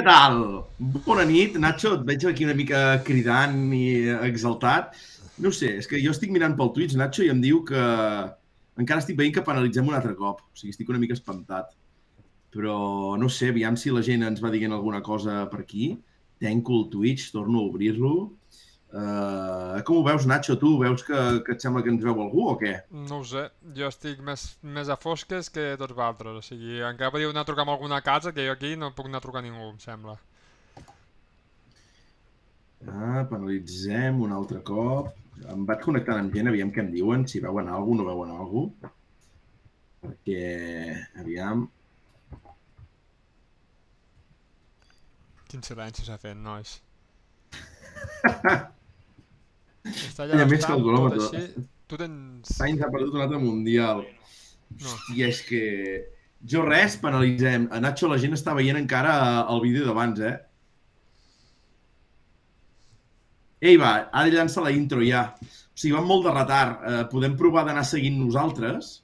Què tal? Bona nit, Nacho, et veig aquí una mica cridant i exaltat. No sé, és que jo estic mirant pel Twitch, Nacho, i em diu que encara estic veient que penalitzem un altre cop. O sigui, estic una mica espantat. Però no sé, aviam si la gent ens va dient alguna cosa per aquí. Tenco el Twitch, torno a obrir-lo. Uh, com ho veus, Nacho, tu? Veus que, que et sembla que ens veu algú o què? No ho sé, jo estic més, més a fosques que tots vosaltres, o sigui, encara podríeu anar a trucar a alguna casa que jo aquí no puc anar a trucar a ningú, em sembla. Ah, penalitzem un altre cop. Em vaig connectant amb gent, aviam què em diuen, si veuen alguna no veuen alguna Perquè, aviam... Quin silenci s'ha fet, nois. Està I a més bastant, calculòmetre. tot així. Tu tens... Sainz ha perdut un altre mundial. No. Hòstia, és que... Jo res, penalitzem. A Nacho la gent està veient encara el vídeo d'abans, eh? Ei, va, ara llança la intro ja. O sigui, va amb molt de retard. Eh, podem provar d'anar seguint nosaltres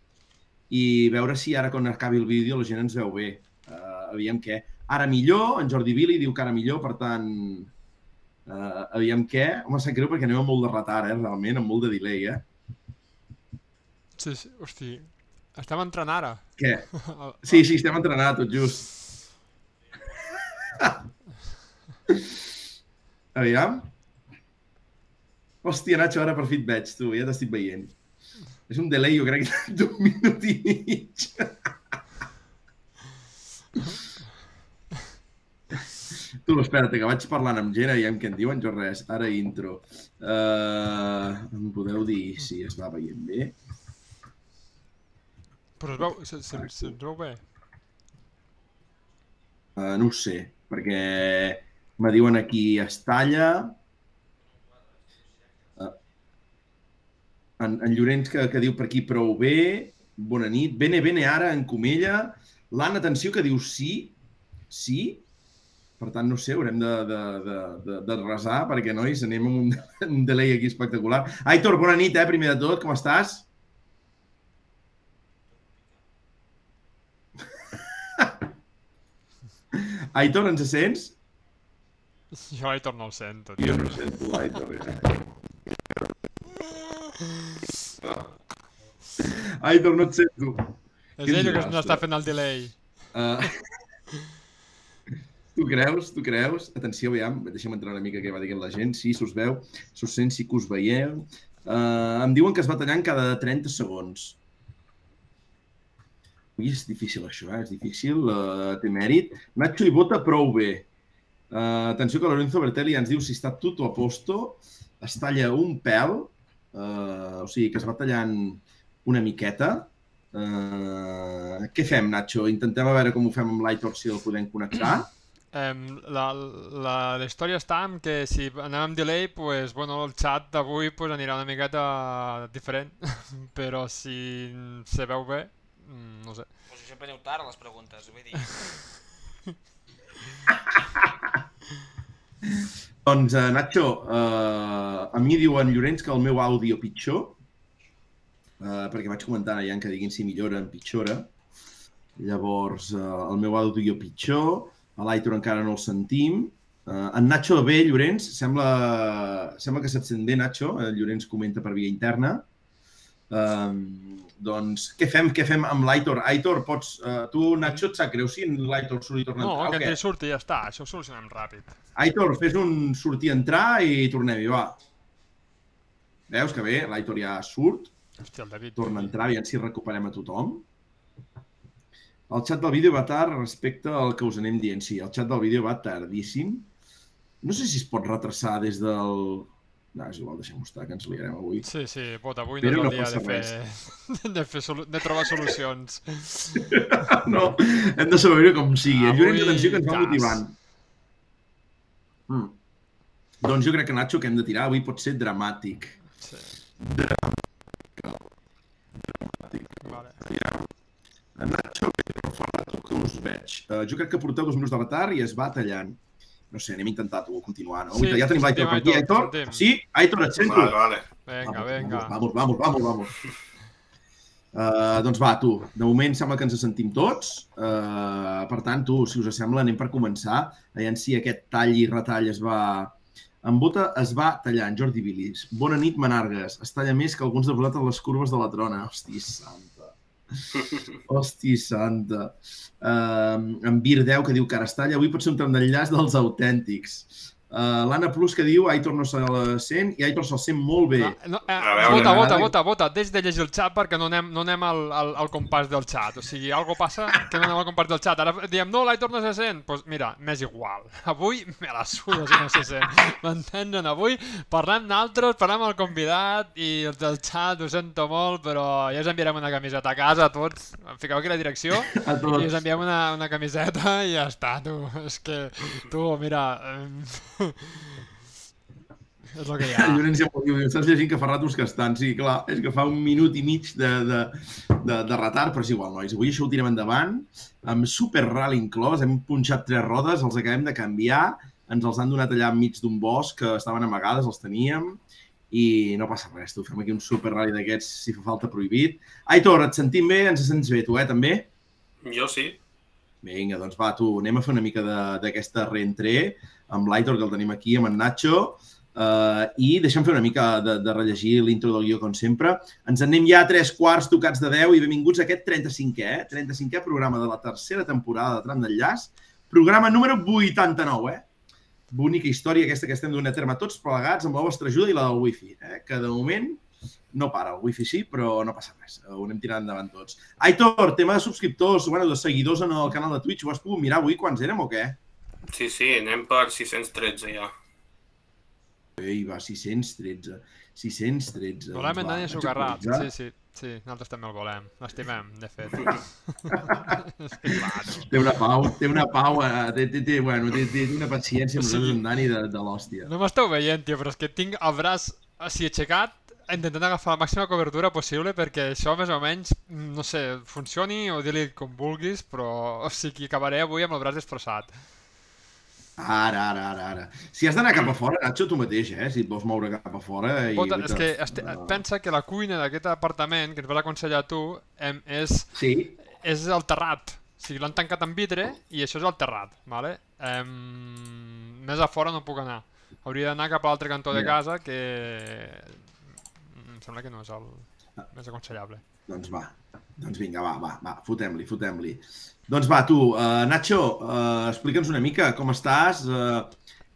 i veure si ara quan acabi el vídeo la gent ens veu bé. Eh, aviam què. Ara millor, en Jordi Vili diu que ara millor, per tant... Eh, aviam què. Home, sap greu perquè anem amb molt de retard, eh, realment, amb molt de delay, eh? Sí, sí, hosti. Estem entrant ara. Què? Sí, sí, estem entrenats, tot just. Aviam. Hòstia, Nacho, ara per fi et veig, tu, ja t'estic veient. És un delay, jo crec, d'un minut i mig. Tu, espera't, que vaig parlant amb gent, aviam què en diuen, jo res, ara intro. Uh, em podeu dir si es va veient bé? Però es veu, se, se, se, veu bé. Uh, no ho sé, perquè me diuen aquí es talla. Uh, en, en Llorenç que, que diu per aquí prou bé. Bona nit. Bene, bene, ara, en Comella. L'Anna, atenció, que diu sí. Sí. Per tant, no sé, haurem de, de, de, de, de resar, perquè, nois, anem amb un, un delay aquí espectacular. Aitor, bona nit, eh, primer de tot, com estàs? Aitor, ens sents? Jo l'Aitor no el sento. Jo no sento l'Aitor. Aitor, no et sento. És ell que no està fent el delay. Uh, tu creus? Tu creus? Atenció, aviam, deixa'm entrar una mica que va dient la gent. Sí, s'us veu, s'us sent, sí que us veieu. Uh, em diuen que es va tallant cada 30 segons. Ui, és difícil això, eh? És difícil, uh, té mèrit. Nacho i Bota prou bé. Uh, atenció que Lorenzo Bertelli ens diu si està tot a posto, es talla un pèl, uh, o sigui que es va tallant una miqueta. Uh, què fem, Nacho? Intentem a veure com ho fem amb l'Aitor, si el podem connectar. Em, la, la, la història està en que si anem amb delay, pues, bueno, el xat d'avui pues, anirà una miqueta diferent, però si se veu bé, mm, no sé. Pues sempre aneu tard a les preguntes, vull dir. Doncs, uh, Nacho, uh, a mi diuen Llorenç que el meu àudio pitjor, uh, perquè vaig comentant allà que diguin si millora o empitjora. Llavors, uh, el meu àudio pitjor, l'Aitor encara no el sentim. Uh, en Nacho bé, Llorenç, sembla, sembla que se't sent bé, Nacho. El Llorenç comenta per via interna. Um, doncs, què fem, què fem amb l'Aitor? Aitor, pots... Uh, tu, Nacho, et sap greu si l'Aitor surt i torna a No, entrar o que surti i ja està, això ho solucionem ràpid. Aitor, fes un sortir entrar i tornem-hi, va. Veus que bé, l'Aitor ja surt, Hòstia, el David. torna a entrar, aviam si recuperem a tothom. El xat del vídeo va tard respecte al que us anem dient. Sí, el xat del vídeo va tardíssim. No sé si es pot retrasar des del... No, és igual, deixem-ho estar, que ens liarem avui. Sí, sí, pot, avui Però no no és el dia de fer... De, fer solu... de trobar solucions. no, hem de saber com sigui. Avui, Llorenç, atenció, que ens va motivant. Mm. Doncs jo crec que, Nacho, que hem de tirar avui pot ser dramàtic. Sí. Dramàtic. Vale. En Nacho, bé, però fa rato que us veig. Uh, jo crec que porteu dos minuts de retard i es va tallant. No sé, anem a intentar-ho continuar, no? Sí, ja tenim l'Aitor per aquí. Aitor. Sí? Aitor, et sento? Vale, vale. Venga, vamos, venga. Vamos, vamos, vamos, vamos. Uh, doncs va, tu, de moment sembla que ens sentim tots. Uh, per tant, tu, si us sembla, anem per començar. Veiem si aquest tall i retall es va... En bota es va tallar, en Jordi Vilis. Bona nit, Manargues. Es talla més que alguns de vosaltres les curves de la trona. Hosti, santa. Hosti, santa. Uh, en Bir 10, que diu que ara es talla. Avui pot ser un tram d'enllaç dels autèntics. Uh, L'Anna Plus que diu Aitor no se la sent i Aitor se'l sent molt bé. No, no, eh, vota, vota, vota, vota. Deix de llegir el xat perquè no anem, no anem al, al, al compàs del xat. O sigui, algo passa que no anem al compàs del xat. Ara diem, no, l'Aitor no se sent. Doncs pues mira, m'és igual. Avui me la suda si no se sent. M'entenen? Avui parlem d'altres, parlem amb el convidat i els del xat ho sento molt, però ja us enviarem una camiseta a casa a tots. Fiqueu aquí la direcció i us enviem una, una camiseta i ja està, tu. És que, tu, mira... em, és el que hi ha. Llorenç ja diu, estàs llegint que fa ratos que estan. Sí, clar, és que fa un minut i mig de, de, de, de retard, però és igual, nois. Avui això ho tirem endavant, amb Super Rally inclòs, hem punxat tres rodes, els acabem de canviar, ens els han donat allà enmig d'un bosc, que estaven amagades, els teníem, i no passa res, tu, fem aquí un Super Rally d'aquests, si fa falta, prohibit. Aitor, et sentim bé? Ens sents bé, tu, eh, també? Jo sí. Vinga, doncs va, tu, anem a fer una mica de- d'aquesta reentré amb l'Aitor, que el tenim aquí, amb en Nacho, uh, i deixem fer una mica de, de rellegir l'intro del guió, com sempre. Ens en anem ja a tres quarts tocats de 10 i benvinguts a aquest 35è, eh? 35è programa de la tercera temporada de Tram d'Enllaç, programa número 89, eh? Bonica història aquesta que estem donant a terme tots plegats amb la vostra ajuda i la del wifi, eh? que de moment no para, el wifi sí, però no passa res, ho anem tirant endavant tots. Aitor, tema de subscriptors, bueno, de seguidors en el canal de Twitch, ho has pogut mirar avui quants érem o què? Sí, sí, anem per 613 ja. Ei, va, 613. 613. Volem doncs en va, Dani vaig Sucarrat. actualitzar. Sí, sí, sí, nosaltres també el volem. L'estimem, de fet. És que clar, no. Té una pau, té una pau, eh, té, té, té, bueno, té, té una paciència amb nosaltres, en Dani, de, de l'hòstia. No m'esteu veient, tio, però és que tinc el braç així aixecat intentant agafar la màxima cobertura possible perquè això més o menys, mm, no sé, funcioni o dir-li com vulguis, però o sigui, acabaré avui amb el braç destrossat. Ara, ara, ara, ara. Si has d'anar cap a fora, Nacho, tu mateix, eh? Si et vols moure cap a fora... I, Bota, és que este, pensa que la cuina d'aquest apartament que ens vas aconsellar tu em, és, Sí, és el terrat. O sigui, l'han tancat amb vidre i això és el terrat, vale? Em, més a fora no puc anar. Hauria d'anar cap a l'altre cantó de Mira. casa que em sembla que no és el més aconsellable. doncs va. Doncs vinga, va, va, va, fotem-li, fotem-li. Doncs va, tu, uh, Nacho, uh, explica'ns una mica com estàs, uh,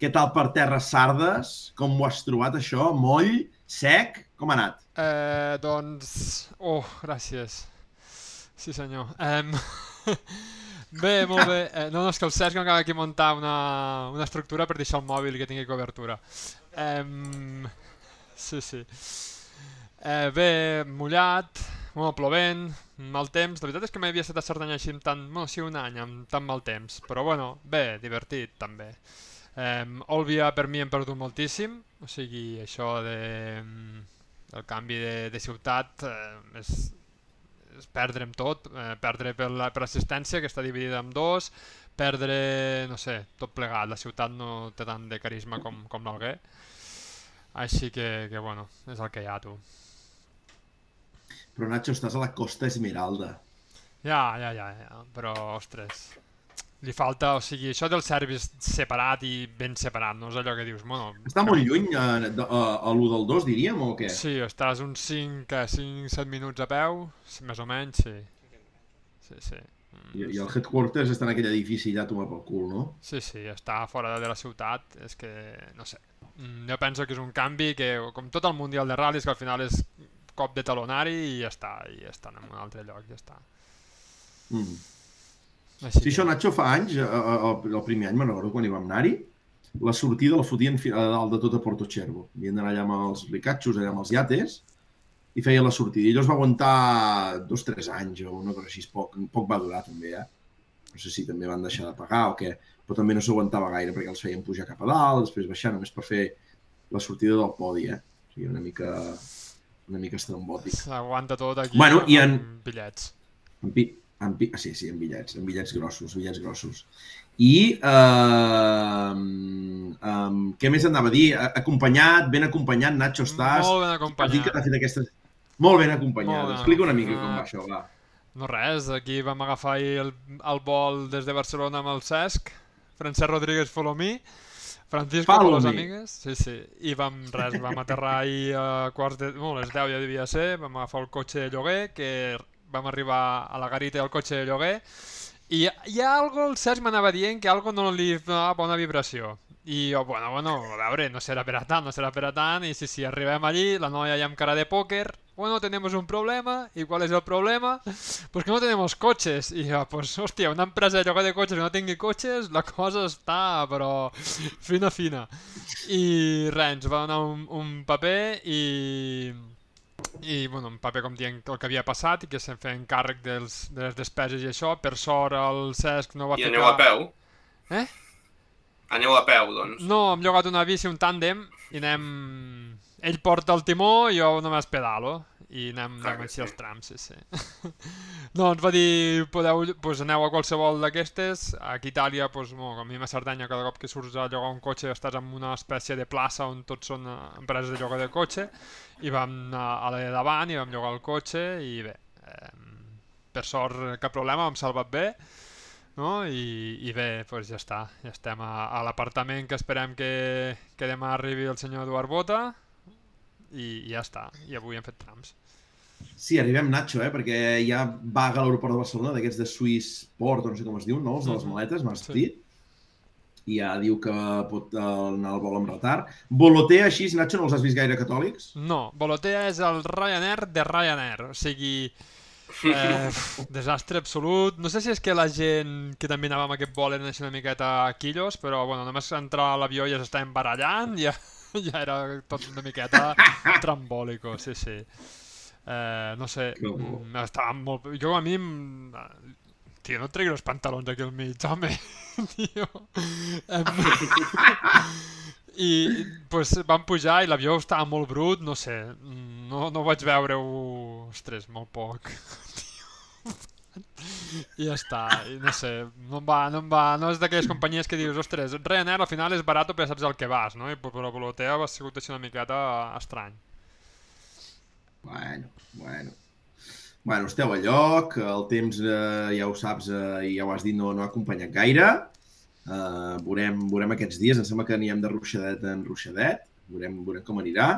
què tal per Terres Sardes, com ho has trobat això, moll, sec, com ha anat? Eh, doncs... Oh, gràcies. Sí, senyor. Em... bé, molt bé. Eh, no, no, és que el Cesc m'acaba aquí muntar una, una estructura per deixar el mòbil que tingui cobertura. Em... Sí, sí. Eh, bé, mullat, bueno, plovent, mal temps. La veritat és que m'havia estat a Cerdanya així amb tant... Bueno, sí, un any amb tant mal temps. Però bueno, bé, divertit també. Um, Olbia per mi hem perdut moltíssim, o sigui, això de, el canvi de, de ciutat eh, és, és perdre'm tot, eh, perdre per la- per l'assistència que està dividida en dos, perdre, no sé, tot plegat, la ciutat no té tant de carisma com, com l'Alguer, així que, que bueno, és el que hi ha tu. Però, Nacho, estàs a la Costa Esmeralda. Ja, ja, ja, ja, però, ostres, li falta, o sigui, això del service separat i ben separat, no és allò que dius, bueno... Està molt lluny uh, de, uh, a l'1 del 2, diríem, o què? Sí, estàs uns 5, 5-7 minuts a peu, més o menys, sí. Sí, sí. Mm, I, I el headquarters està en aquell edifici allà a tomar pel cul, no? Sí, sí, està fora de la ciutat, és que, no sé. Mm, Jo penso que és un canvi que, com tot el Mundial de Ral·lis, que al final és cop de talonari i ja està, i ja estan en un altre lloc, ja està. Mm. Així Sí, això, Nacho, fa anys, eh, eh, el, el primer any, me'n recordo quan hi vam anar-hi, la sortida la fotien a dalt de tot a Porto Cervo. Havien d'anar allà amb els blicatxos, allà amb els iates, i feia la sortida. I allò es va aguantar dos tres anys o una cosa així, poc, poc va durar també, eh? No sé si també van deixar de pagar o què, però també no s'aguantava gaire perquè els feien pujar cap a dalt, després baixar només per fer la sortida del podi, eh? O sigui, una mica, una mica estrambòtic. S'aguanta tot aquí Bueno, i en- amb bitllets. En pi... En pi... ah, sí, sí, en bitllets, en bitllets grossos, bitllets grossos. I eh, um, què més anava a dir? Acompanyat, ben acompanyat, Nacho estàs. Molt ben dit que t'ha acompanyat. fet aquesta, Molt ben acompanyat. Molt ben Explica una mica com acompanyat. va això, va. No res, aquí vam agafar el, el vol des de Barcelona amb el Cesc, Francesc Rodríguez follow me, Francisco Follow los me. amigues, sí, sí, i vam, res, vam aterrar ahir a quarts de... No, a les 10 ja devia ser, vam agafar el cotxe de lloguer, que vam arribar a la garita del cotxe de lloguer, i hi ha algo, el Cesc m'anava dient que algo no li donava bona vibració. I jo, bueno, bueno, a veure, no serà per a tant, no serà per a tant, i si, si arribem allí, la noia ja amb cara de pòquer, bueno, tenemos un problema, ¿y cuál es el problema? Pues que no tenemos coches. I jo, pues, hòstia, una empresa de lloguer de cotxes que no tingui cotxes, la cosa està, però, fina, fina. I res, ens va donar un, un paper i i bueno, un paper com dient el que havia passat i que se'n feien càrrec dels, de les despeses i això. Per sort el Cesc no va I ficar... aneu a peu? Eh? Aneu a peu, doncs. No, hem llogat una bici, un tàndem, i anem... Ell porta el timó i jo només pedalo. I anem, Clar anem així sí. els trams, sí, sí. ens va dir, podeu, pues aneu a qualsevol d'aquestes. Aquí a Itàlia, pues, no, com a mi a Cerdanya, cada cop que surts a llogar un cotxe estàs en una espècie de plaça on tots són eh, empreses de llogar de cotxe. I vam anar a la de davant i vam llogar el cotxe i bé, eh, per sort cap problema, vam salvat bé no? I, i bé, doncs ja està, ja estem a, a l'apartament que esperem que, que demà arribi el senyor Eduard Bota i, i ja està, i avui hem fet trams. Sí, arribem, Nacho, eh? perquè ja vaga a l'aeroport de Barcelona, d'aquests de Swiss Port, o no sé com es diu, no? Els de les Mhm. maletes, m'has Sí. dit. I ja diu que pot anar al vol amb retard. Volotea així, Nacho, no els has vist gaire catòlics? No, Volotea és el Ryanair de Ryanair, o sigui, eh, desastre absolut. No sé si és que la gent que també anava amb aquest vol eren així una miqueta quillos, però bueno, només entrar a l'avió ja s'estaven barallant, ja, ja era tot una miqueta trambòlico, sí, sí. Eh, no sé, bo. mm, estava molt... Jo a mi... em- Tio, no et treguis els pantalons aquí al mig, home. Tio. Em... I pues, vam pujar i l'avió estava molt brut, no sé, mm, no, no vaig veure-ho, ostres, molt poc. I ja està, i no sé, no em va, no em va, no és d'aquelles companyies que dius, ostres, Ryanair al final és barat però ja saps el que vas, no? I però Volotea ha sigut així una miqueta estrany. Bueno, bueno. Bueno, esteu a lloc, el temps, eh, ja ho saps eh, ja ho has dit, no, no ha acompanyat gaire. Eh, veurem, veurem aquests dies, em sembla que anirem de ruixadet en ruixadet, veurem, veurem com anirà.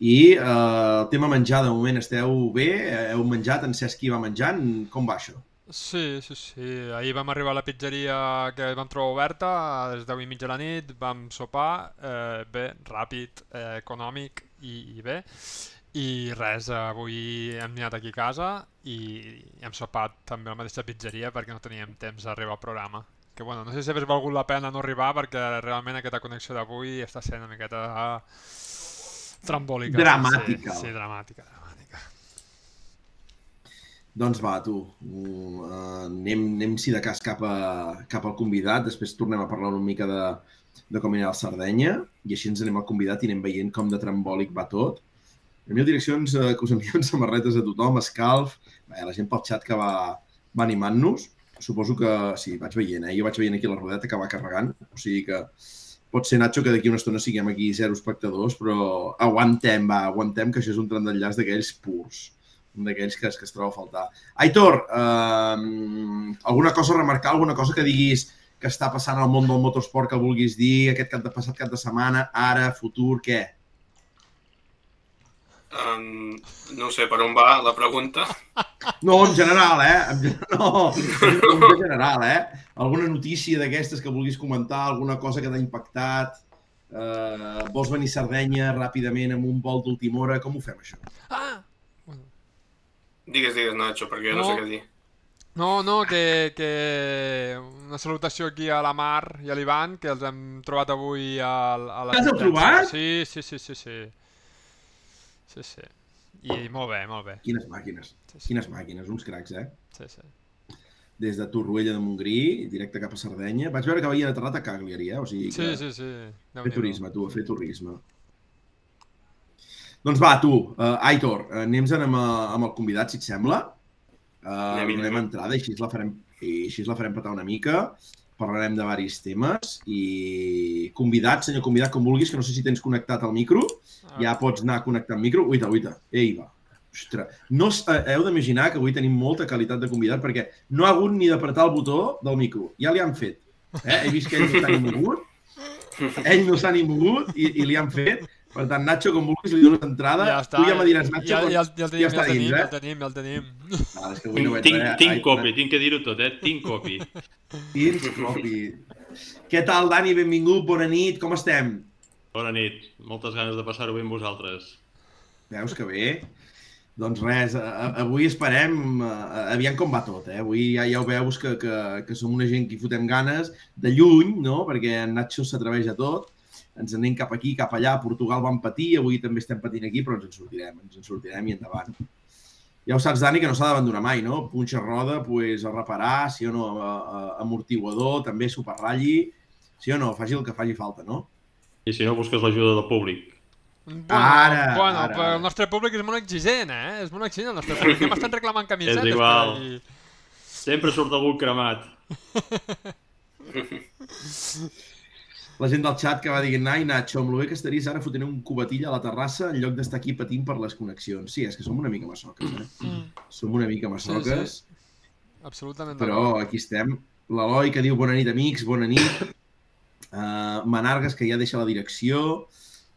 I eh, el tema menjar, de moment esteu bé, heu menjat, en Cesc hi va menjant, com va això? Sí, sí, sí. Ahir vam arribar a la pizzeria que vam trobar oberta a les 10 i mitja de la nit, vam sopar, eh, bé, ràpid, eh, econòmic i, i bé. I res, avui hem anat aquí a casa i hem sopat també a la mateixa pizzeria perquè no teníem temps d'arribar al programa. Que bueno, no sé si hagués valgut la pena no arribar perquè realment aquesta connexió d'avui està sent una miqueta trambòlica. Dramàtica. Sí, sí, dramàtica, dramàtica. Doncs va, tu, uh, anem, anem si de cas cap, a, cap al convidat, després tornem a parlar una mica de, de com anirà el Sardenya, i així ens anem al convidat i anem veient com de trambòlic va tot. Ha direccions eh, que us envien samarretes a tothom, escalf, bé, la gent pel xat que va, va animant-nos. Suposo que, sí, vaig veient, eh? jo vaig veient aquí la rodeta que va carregant, o sigui que pot ser, Nacho, que d'aquí una estona siguem aquí zero espectadors, però aguantem, va, aguantem, que això és un tram d'enllaç d'aquells purs un d'aquells que, es- que es troba a faltar. Aitor, eh, alguna cosa a remarcar, alguna cosa que diguis que està passant al món del motorsport que vulguis dir, aquest cap de passat cap de setmana, ara, futur, què? Um, no sé per on va la pregunta. No, en general, eh? En No, en general, eh? Alguna notícia d'aquestes que vulguis comentar, alguna cosa que t'ha impactat, eh, vols venir a Sardenya ràpidament amb un vol d'última hora, com ho fem, això? Ah! Digues, digues, Nacho, perquè no, No. sé què dir. No, no, que, que una salutació aquí a la Mar i a l'Ivan, que els hem trobat avui a, a la... Heu trobat? Sí, sí, sí, sí, sí. Sí, sí. I molt bé, molt bé. Quines màquines, Sí, sí, quines màquines, uns cracs, eh? sí, sí. Des de Torroella de Montgrí, directe cap a Sardenya. Vaig veure que havien aterrat a Cagliari, eh? O sigui que... Sí, sí, sí. Fer turisme, tu, a fer turisme. Doncs va, tu, uh, Aitor, uh, anem-se'n amb, uh, amb el convidat, si et sembla. Uh, Anem-hi, donem anem-hi. entrada i així la farem, i així la farem petar una mica. Parlarem de varis temes i convidat, senyor convidat, com vulguis, que no sé si tens connectat al micro. Ah, Ja pots anar connectant micro. Uita, uita. Ei, va. Ostres, no us- eh, heu d'imaginar que avui tenim molta qualitat de convidat perquè no ha hagut ni d'apretar el botó del micro. Ja li han fet. Eh? He vist que ell no s'ha ni mogut, ell no s'ha ni mogut i, i li han fet. Per tant, Nacho, com vulguis, li dono entrada. Ja està. Tu ja me diràs, Nacho, ja, ja, ja, el tenim, ja està ja, dins, tenim, eh? ja el tenim, ja el tenim. Ah, és que avui no veig Tinc, res. tinc Ai, copi, tinc que dir-ho tot, eh? Tinc copi. Tens copi. Què tal, Dani? Benvingut, bona nit, com estem? Bona nit. Moltes ganes de passar-ho bé amb vosaltres. Veus que bé? Doncs res, avui esperem, aviam com va tot, eh? Avui ja, ja ho veus que, que, que som una gent que hi fotem ganes, de lluny, no? Perquè en Nacho s'atreveix a tot, ens anem cap aquí, cap allà, a Portugal vam patir, avui també estem patint aquí, però ens en sortirem, ens en sortirem i endavant. Ja ho saps, Dani, que no s'ha d'abandonar mai, no? Punxa roda, pues, a reparar, sí o no, a, a, amortiguador, també superratlli, sí o no, faci el que faci falta, no? I si no, busques l'ajuda del públic. Bueno, Ara, bueno ara. però el nostre públic és molt exigent, eh? És molt exigent el nostre públic. Ja m'estan reclamant camisetes. És igual. per. Sempre surt algú cremat. La gent del xat que va dient, ai, Nacho, amb el bé que estaries ara fotent un cubatilla a la terrassa en lloc d'estar aquí patint per les connexions. Sí, és que som una mica massoques, eh? Mm, Som una mica massoques, absolutament. però aquí estem. L'Eloi que diu bona nit, amics, bona nit. Uh, Manargues que ja deixa la direcció.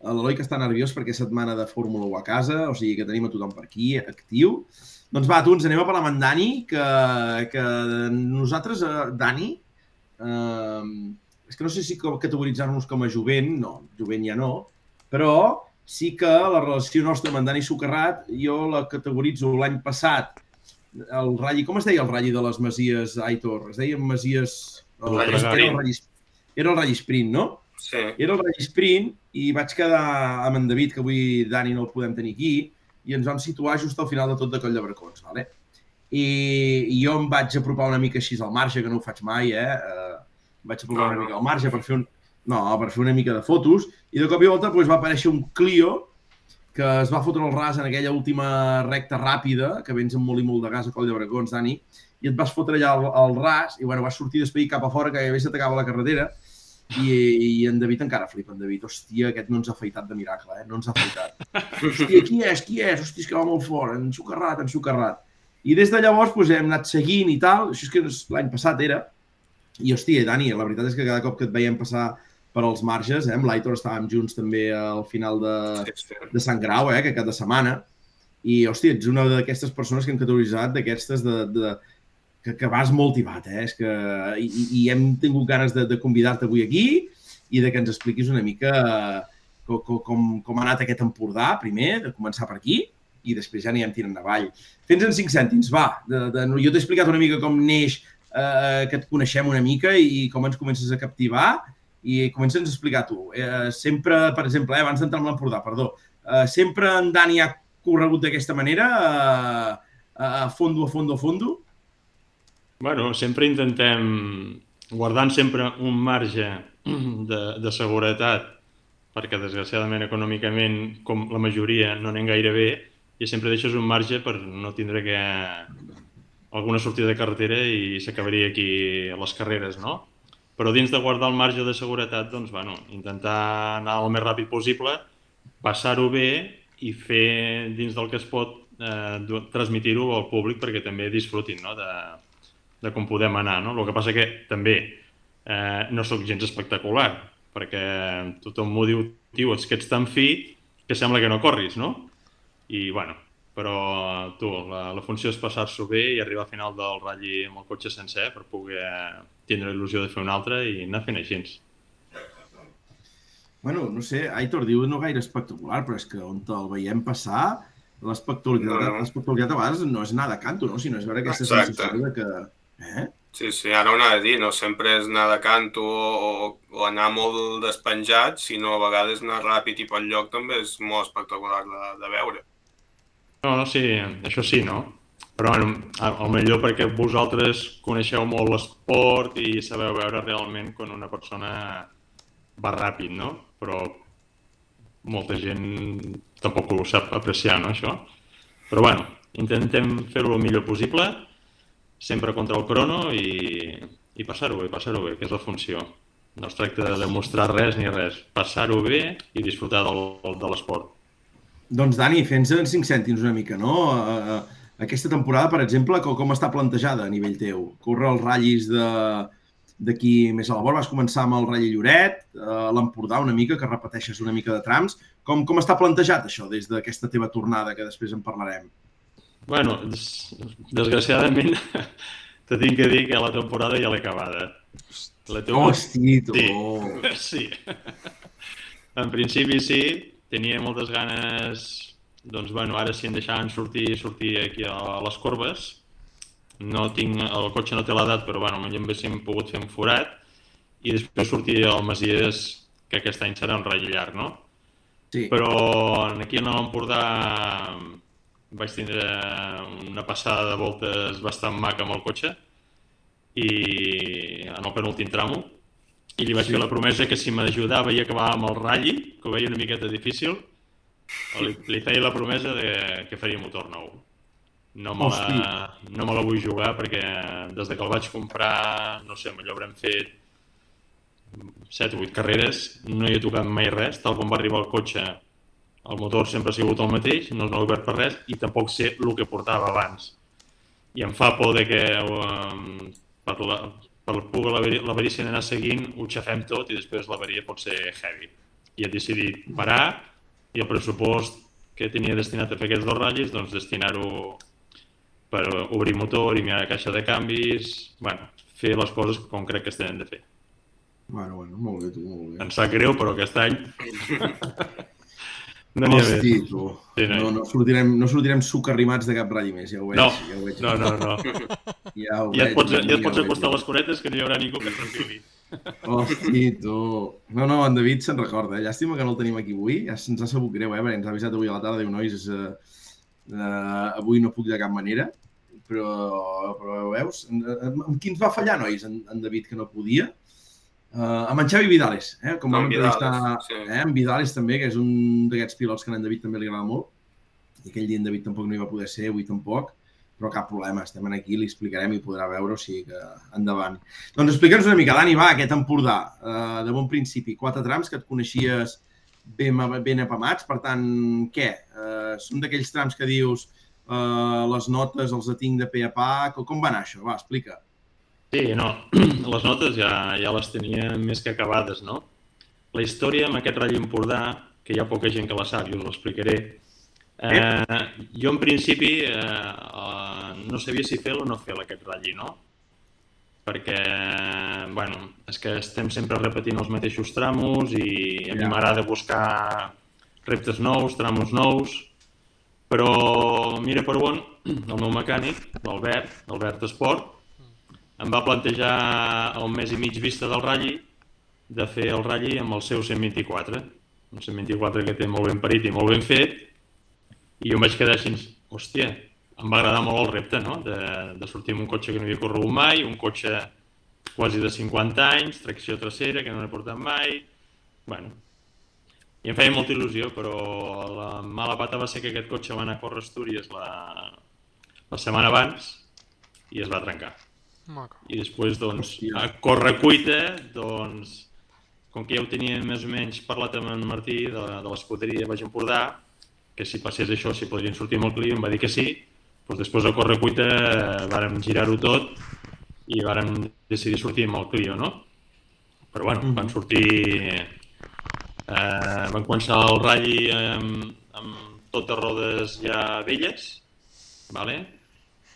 L'Eloi que està nerviós perquè és setmana de Fórmula 1 a casa, o sigui que tenim a tothom per aquí, actiu. Doncs va, tu, ens anem a parlar amb en Dani, que, que nosaltres, eh, Dani, eh, és que no sé si categoritzar-nos com a jovent, no, jovent ja no, però sí que la relació nostra amb en Dani Socarrat, jo la categoritzo l'any passat, el ratll, com es deia el ratll de les Masies, Aitor? Es deia Masies... El era, ratll el ratll, era el ratll sprint, no? Sí. Era el ratll sprint i vaig quedar amb en David, que avui Dani no el podem tenir aquí, i ens vam situar just al final de tot de Coll de Bracons, vale? I, i jo em vaig apropar una mica així al marge, que no ho faig mai, eh? eh vaig apropar No, una no. mica al marge per fer un, no, per fer una mica de fotos, i de cop i volta doncs, va aparèixer un Clio que es va fotre el ras en aquella última recta ràpida, que vens amb molt i molt de gas a Coll de Bracons, Dani, i et vas fotre allà al, al ras, i bueno, vas sortir després cap a fora, que gairebé se t'acaba la carretera, i, i en David encara flipa, en David. Hòstia, aquest no ens ha afaitat de miracle, eh? No ens ha afaitat. Hòstia, qui és? Qui és? Hòstia, és que va molt fort, ensucarrat, ensucarrat. I des de llavors doncs, hem anat seguint i tal, això és que l'any passat era. I hòstia, Dani, la veritat és que cada cop que et veiem passar per als marges, eh? amb l'Aitor estàvem junts també al final de, de Sant Grau, eh, que cada setmana. I, hòstia, ets una d'aquestes persones que hem categoritzat d'aquestes de, de, que, que vas motivat, eh? És que, i, i- hem tingut ganes de, de convidar-te avui aquí i de que ens expliquis una mica eh, com, com, com ha anat aquest Empordà, primer, de començar per aquí, i després ja anirem tirant avall. Fes en cinc cèntims, va. De, de, jo t'he explicat una mica com neix, eh, que et coneixem una mica i com ens comences a captivar i comença'ns a explicar tu. Eh, sempre, per exemple, eh, abans d'entrar en l'Empordà, perdó, eh, sempre en Dani ha corregut d'aquesta manera, eh, a fondo, a fondo, a fondo? Bueno, sempre intentem, guardant sempre un marge de, de seguretat, perquè desgraciadament econòmicament, com la majoria, no anem gaire bé, i sempre deixes un marge per no tindre que alguna sortida de carretera i s'acabaria aquí a les carreres, no? Però dins de guardar el marge de seguretat, doncs, bueno, intentar anar el més ràpid possible, passar-ho bé i fer dins del que es pot eh, transmitir-ho al públic perquè també disfrutin no? de, de com podem anar. No? El que passa que també eh, no sóc gens espectacular, perquè tothom m'ho diu, tio, és que ets tan fit que sembla que no corris, no? I, bueno, però tu, la, la funció és passar-s'ho bé i arribar al final del ratlli amb el cotxe sencer per poder tindre la il·lusió de fer un altre i anar fent així. Bueno, no sé, Aitor diu no gaire espectacular, però és que on te'l veiem passar, l'espectacularitat No, no. a vegades no és anar de canto, no? sinó és veure aquesta Exacte. sensació de que... Eh? Sí, sí, ara ho anava a dir, no sempre és anar de canto o, o anar molt despenjat, sinó a vegades anar ràpid i pel lloc també és molt espectacular de, de veure. No, no, sí, això sí, no? Però bueno, al millor perquè vosaltres coneixeu molt l'esport i sabeu veure realment quan una persona va ràpid, no? Però molta gent tampoc ho sap apreciar, no, això? Però bueno, intentem fer-ho el millor possible, sempre contra el crono i, i passar-ho bé, passar-ho bé, que és la funció. No es tracta de demostrar res ni res, passar-ho bé i disfrutar del, de l'esport. Doncs, Dani, fes en cinc cèntims una mica, no? Aquesta temporada, per exemple, com, com està plantejada a nivell teu? Corre els ratllis de d'aquí més a la vora, vas començar amb el Rally Lloret, uh, l'Empordà una mica, que repeteixes una mica de trams. Com, com està plantejat això des d'aquesta teva tornada, que després en parlarem? Bueno, des desgraciadament te tinc que dir que la temporada ja l'he acabada. La teva... Hosti, tu! Sí. sí. en principi sí, tenia moltes ganes, doncs bueno, ara si em deixaven sortir, sortir aquí a les corbes, no tinc, el cotxe no té l'edat, però bueno, ja haguéssim pogut fer un forat i després sortir al Masies, que aquest any serà un ratll llarg, no? Sí. Però aquí a l'Empordà vaig tindre una passada de voltes bastant maca amb el cotxe i en el penúltim tramo i li vaig sí. fer la promesa que si m'ajudava i acabava amb el ratlli, que ho veia una miqueta difícil, li, li feia la promesa de que faria motor nou. No me, la, no me la vull jugar perquè des de que el vaig comprar, no sé, allò haurem fet 7 o 8 carreres, no hi he tocat mai res, tal com va arribar el cotxe el motor sempre ha sigut el mateix, no l'he obert per res i tampoc sé el que portava abans. I em fa por de que um, per la, per l'avarícia d'anar seguint ho xafem tot i després l'avaria pot ser heavy. I he decidit parar i el pressupost que tenia destinat a fer aquests dos ratllis, doncs destinar-ho per obrir motor i mirar la caixa de canvis, bueno, fer les coses com crec que es tenen de fer. Bueno, bueno, molt bé, tu, molt bé. Em sap greu, però aquest any... no n'hi ha tu. Sí, no, no, sortirem, no sortirem sucarrimats de cap ratll més, ja ho veig. No, ja ho veig, no, no, no. Ja, ho ja, et pots, ja et pots acostar les curetes que no hi haurà ningú que tranquil·li. Hosti, tu. No, no, en David se'n recorda. Eh? Llàstima que no el tenim aquí avui. Ja se'ns ha sabut greu, eh? Perquè ens ha avisat avui a la tarda. Diu, nois, és, uh, uh, avui no puc de cap manera però, però veus, amb qui ens va fallar, nois, en, en David, que no podia? Uh, amb en Xavi Vidales, eh? com vam entrevistar sí. eh? en Vidales també, que és un d'aquests pilots que a en David també li agrada molt, i aquell dia en David tampoc no hi va poder ser, avui tampoc, però cap problema, estem aquí, li explicarem i podrà veure, o sigui que endavant. Doncs explica'ns una mica, Dani, va, aquest Empordà, uh, de bon principi, quatre trams que et coneixies ben, ben apamats, per tant, què? Uh, són d'aquells trams que dius, uh, les notes els tinc de pe a pa, com va anar això? Va, explica. Sí, no, les notes ja, ja les tenia més que acabades, no? La història amb aquest ratll Empordà, que hi ha poca gent que la sap, i us l'explicaré, eh, jo en principi eh, eh, no sabia si fer o no fer aquest ratll, no? perquè, bueno, és que estem sempre repetint els mateixos tramos i a ja. mi m'agrada buscar reptes nous, tramos nous, però mira per on, el meu mecànic, l'Albert, l'Albert Esport, em va plantejar el mes i mig vista del ratlli de fer el ratlli amb el seu 124. Un 124 que té molt ben parit i molt ben fet, i jo em vaig quedar així, hòstia, em va agradar molt el repte, no?, de, de sortir amb un cotxe que no havia corregut mai, un cotxe quasi de 50 anys, tracció trasera, que no n'he portat mai... Bueno, i em feia molta il·lusió, però la mala pata va ser que aquest cotxe va anar a córrer Astúries la, la setmana abans i es va trencar. Maco. I després, doncs, a córrer cuita, doncs, com que ja ho tenia més o menys parlat amb en Martí de, de l'escuderia Baix Empordà, que si passés això, si podrien sortir amb el Clio, em va dir que sí, doncs després a córrer cuita eh, vàrem girar-ho tot i vàrem decidir sortir amb el Clio, no? Però bueno, mm. van sortir Eh, van començar el ratll amb, amb totes rodes ja velles, vale?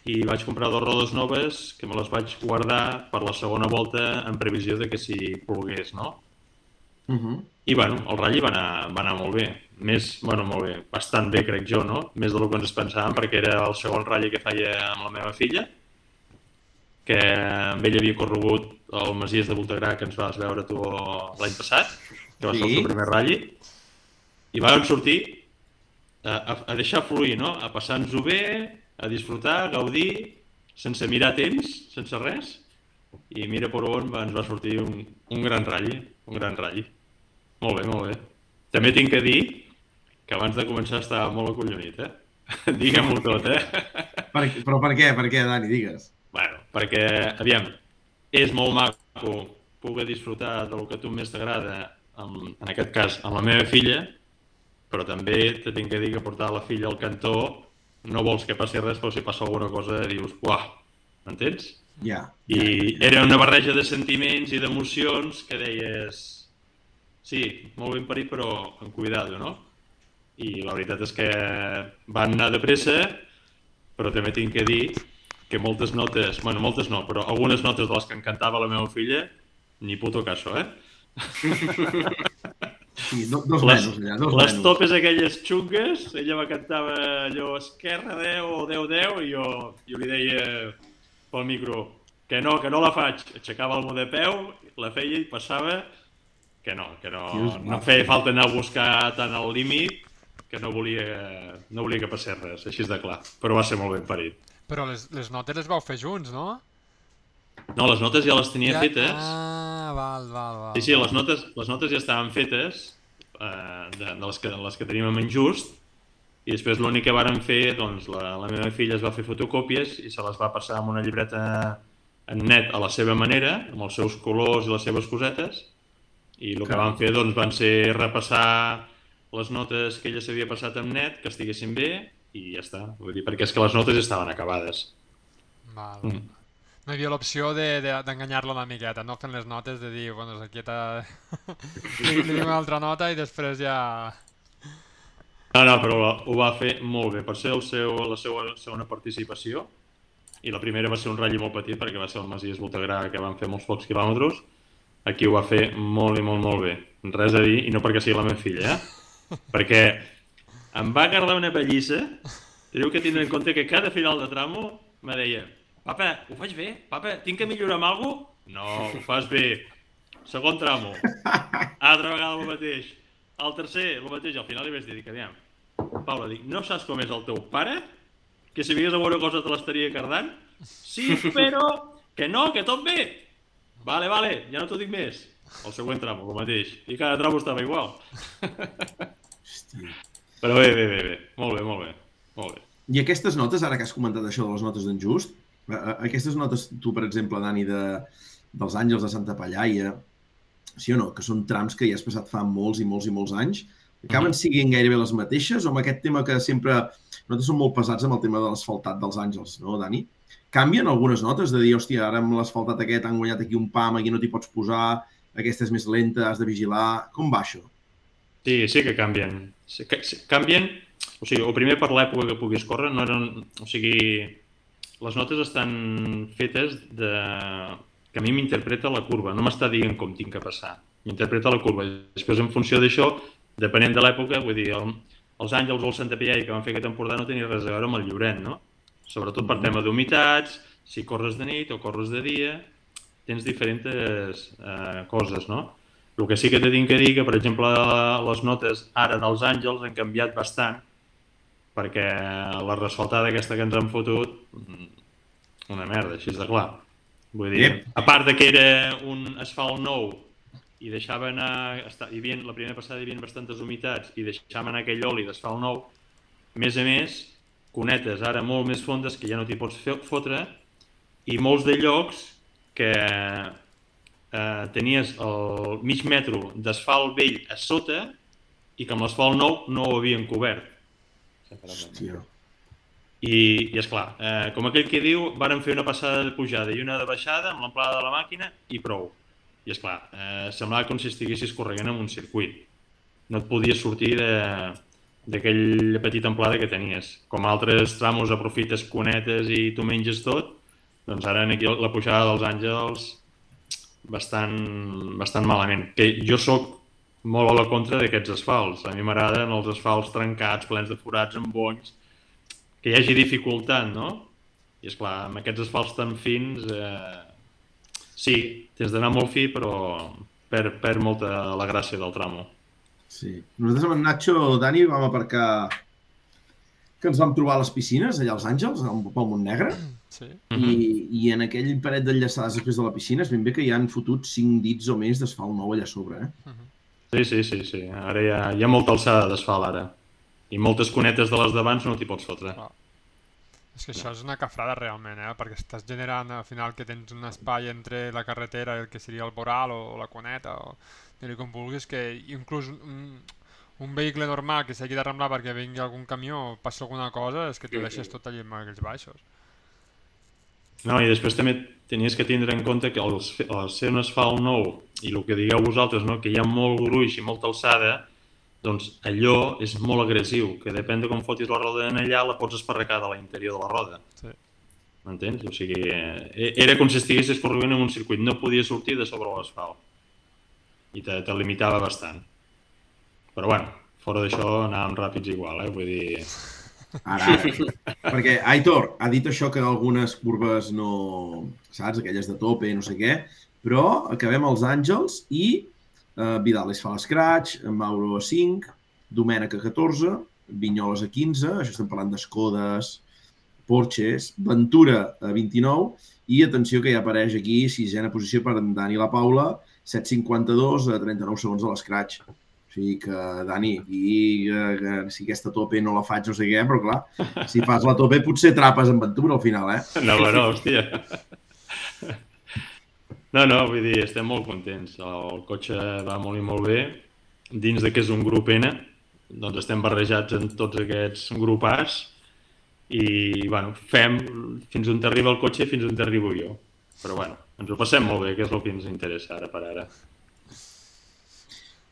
I vaig comprar dues rodes noves que me les vaig guardar per la segona volta en previsió de que si volgués, no? Uh -huh. I, bueno, el ratll va anar, va anar molt bé. Més, bueno, molt bé, bastant bé, crec jo, no? Més del que ens pensàvem, perquè era el segon ratll que feia amb la meva filla, que amb ell havia corregut el Masies de Voltagrà que ens vas veure tu l'any passat que va sí. ser el seu primer ratll, i vam sortir a, a, a deixar fluir, no? a passar-nos-ho bé, a disfrutar, a gaudir, sense mirar temps, sense res, i mira per on ens va sortir un, un gran ratll, un gran ratll. Molt bé, molt bé. També tinc que dir que abans de començar estava molt acollonit, eh? Digue'm-ho tot, eh? Per, però per què? Per què, Dani? Digues. Bueno, perquè, aviam, és molt maco poder disfrutar del que a tu més t'agrada en aquest cas, amb la meva filla, però també te tinc que dir que portar la filla al cantó no vols que passi res, però si passa alguna cosa dius, uah, m'entens? Ja. I era una barreja de sentiments i d'emocions que deies sí, molt ben parit però amb cuidado, no? I la veritat és que van anar de pressa, però també tinc que dir que moltes notes, bueno, moltes no, però algunes notes de les que em cantava la meva filla, ni puto caso, eh? Sí, do, dos Les- mesos allà, dos Les mesos. topes aquelles xungues, ella me cantava allò esquerra 10 o 10 10 i jo, jo li deia pel micro que no, que no la faig. Aixecava el mo de peu, la feia i passava que no, que no, Dius, no feia falta anar a buscar tant al límit que no volia, no volia que passés res, així és de clar. Però va ser molt ben parit. Però les, les notes les vau fer junts, no? No, les notes ja les tenia fetes. Ah, val, val, val. Sí, sí, les notes, les notes ja estaven fetes, eh, de, de les, que, les que teníem en just, i després l'únic que vàrem fer, doncs, la, la meva filla es va fer fotocòpies i se les va passar amb una llibreta en net a la seva manera, amb els seus colors i les seves cosetes, i el que vam fer doncs, van ser repassar les notes que ella s'havia passat en net, que estiguessin bé, i ja està. Vull dir, perquè és que les notes estaven acabades. Val. Mm. No hi havia l'opció de- de- d'enganyar-lo una miqueta, no fent les notes de dir, bueno, aquí t'ha... li, li dic una altra nota i després ja... No, no, però ho va fer molt bé. Per ser el seu, la seva segona participació, i la primera va ser un ratll molt petit perquè va ser el Masies Voltagrà que van fer molts pocs quilòmetres, aquí ho va fer molt i molt molt bé. Res a dir, i no perquè sigui la meva filla, eh? perquè em va agradar una pallissa, teniu que tindre en compte que cada final de tramo me deia Papa, ho faig bé? Papa, tinc que millorar amb alguna cosa? No, ho fas bé. Segon tramo. Altra vegada el mateix. El tercer, el mateix. Al final li vaig dir, aviam, Paula, dic, no saps com és el teu pare? Que si veies alguna cosa te l'estaria cardant? Sí, però... Que no, que tot bé! Vale, vale, ja no t'ho dic més. El següent tramo, el mateix. I cada tramo estava igual. Hòstia. Però bé, bé, bé, bé. Molt bé, molt bé. Molt bé. I aquestes notes, ara que has comentat això de les notes d'en Just, aquestes notes, tu, per exemple, Dani, de, dels Àngels de Santa Pallaia, sí o no, que són trams que ja has passat fa molts i molts i molts anys, acaben siguent gairebé les mateixes o amb aquest tema que sempre... Nosaltres som molt pesats amb el tema de l'asfaltat dels Àngels, no, Dani? Canvien algunes notes de dir, hòstia, ara amb l'asfaltat aquest han guanyat aquí un pam, aquí no t'hi pots posar, aquesta és més lenta, has de vigilar... Com va això? Sí, sí que canvien. Sí, que, sí, canvien, o sigui, o primer per l'època que puguis córrer, no eren, o sigui, les notes estan fetes de... que a mi m'interpreta la curva, no m'està dient com tinc que passar, m'interpreta la curva. Després, en funció d'això, depenent de l'època, vull dir, el, els Àngels o el Santa Piai que van fer aquesta temporada no tenia res a veure amb el Lloret, no? Sobretot per tema d'humitats, si corres de nit o corres de dia, tens diferents eh, coses, no? El que sí que te tinc que dir que, per exemple, les notes ara dels Àngels han canviat bastant perquè la resfaltada aquesta que ens han fotut, una merda, així de clar. Vull dir, a part de que era un asfalt nou i deixava anar, hi havia, la primera passada hi havia bastantes humitats i deixaven anar aquell oli d'asfalt nou, a més a més, cunetes ara molt més fondes que ja no t'hi pots fer, fotre i molts de llocs que eh, tenies el mig metro d'asfalt vell a sota i que amb l'asfalt nou no ho havien cobert. Hòstia. I, i és clar, eh, com aquell que diu, varen fer una passada de pujada i una de baixada amb l'amplada de la màquina i prou. I és clar, eh, semblava com si estiguessis corrent en un circuit. No et podies sortir de- d'aquella petita amplada que tenies. Com altres tramos aprofites cunetes i tu menges tot, doncs ara en aquí la pujada dels Àngels bastant, bastant malament. Que jo sóc molt a la contra d'aquests asfalts. A mi m'agraden els asfalts trencats, plens de forats, amb bonys, que hi hagi dificultat, no? I és clar, amb aquests asfalts tan fins, eh, sí, tens d'anar molt fi, però perd, perd molta la gràcia del tramo. Sí. Nosaltres amb en Nacho, Dani, vam aparcar que ens vam trobar a les piscines, allà als Àngels, al pel Montnegre, Sí. i, i en aquell paret d'enllaçades després de la piscina es ben bé que hi han fotut 5 dits o més d'asfalt nou allà a sobre, eh? Sí, sí, sí, sí. Ara hi ha, hi ha molta alçada d'asfalt, ara. I moltes cunetes de les d'abans no t'hi pots fotre. És que això és una cafrada realment, eh? Perquè estàs generant al final que tens un espai entre la carretera i el que seria el voral o, o la cuneta o dir com vulguis, que inclús un, un vehicle normal que s'hagi d'arramblar perquè vingui algun camió o passa alguna cosa, és que t'ho deixes tot allà amb aquells baixos. No, i després també tenies que tindre en compte que fer, al ser un asfalt nou i el que digueu vosaltres, no? que hi ha molt gruix i molta alçada, doncs allò és molt agressiu, que depèn de com fotis la roda en allà, la pots esparracar de l'interior de la roda. Sí. M'entens? O sigui, eh, era com si estiguessis corrent en un circuit, no podia sortir de sobre l'asfalt. I te, te limitava bastant. Però bueno, fora d'això anàvem ràpids igual, eh? Vull dir... Ara, ara. Perquè Aitor ha dit això que algunes curves no... Saps? Aquelles de tope, no sé què. Però acabem als Àngels i eh, Vidal es fa l'escratch, Mauro a 5, Domènec a 14, Vinyoles a 15, això estem parlant d'Escodes, Porches, Ventura a 29 i atenció que ja apareix aquí sisena posició per en Dani La Paula, 7.52 a 39 segons a l'escratch. Sigui que, Dani, i, eh, que si aquesta tope no la faig no sé què, però clar, si fas la tope potser trapes en Ventura al final, eh? No, però, hòstia. No, no, vull dir, estem molt contents. El cotxe va molt i molt bé. Dins de que és un grup N, doncs estem barrejats en tots aquests grupars i, bueno, fem fins on t'arriba el cotxe i fins on t'arribo jo. Però, bueno, ens ho passem molt bé, que és el que ens interessa ara per ara.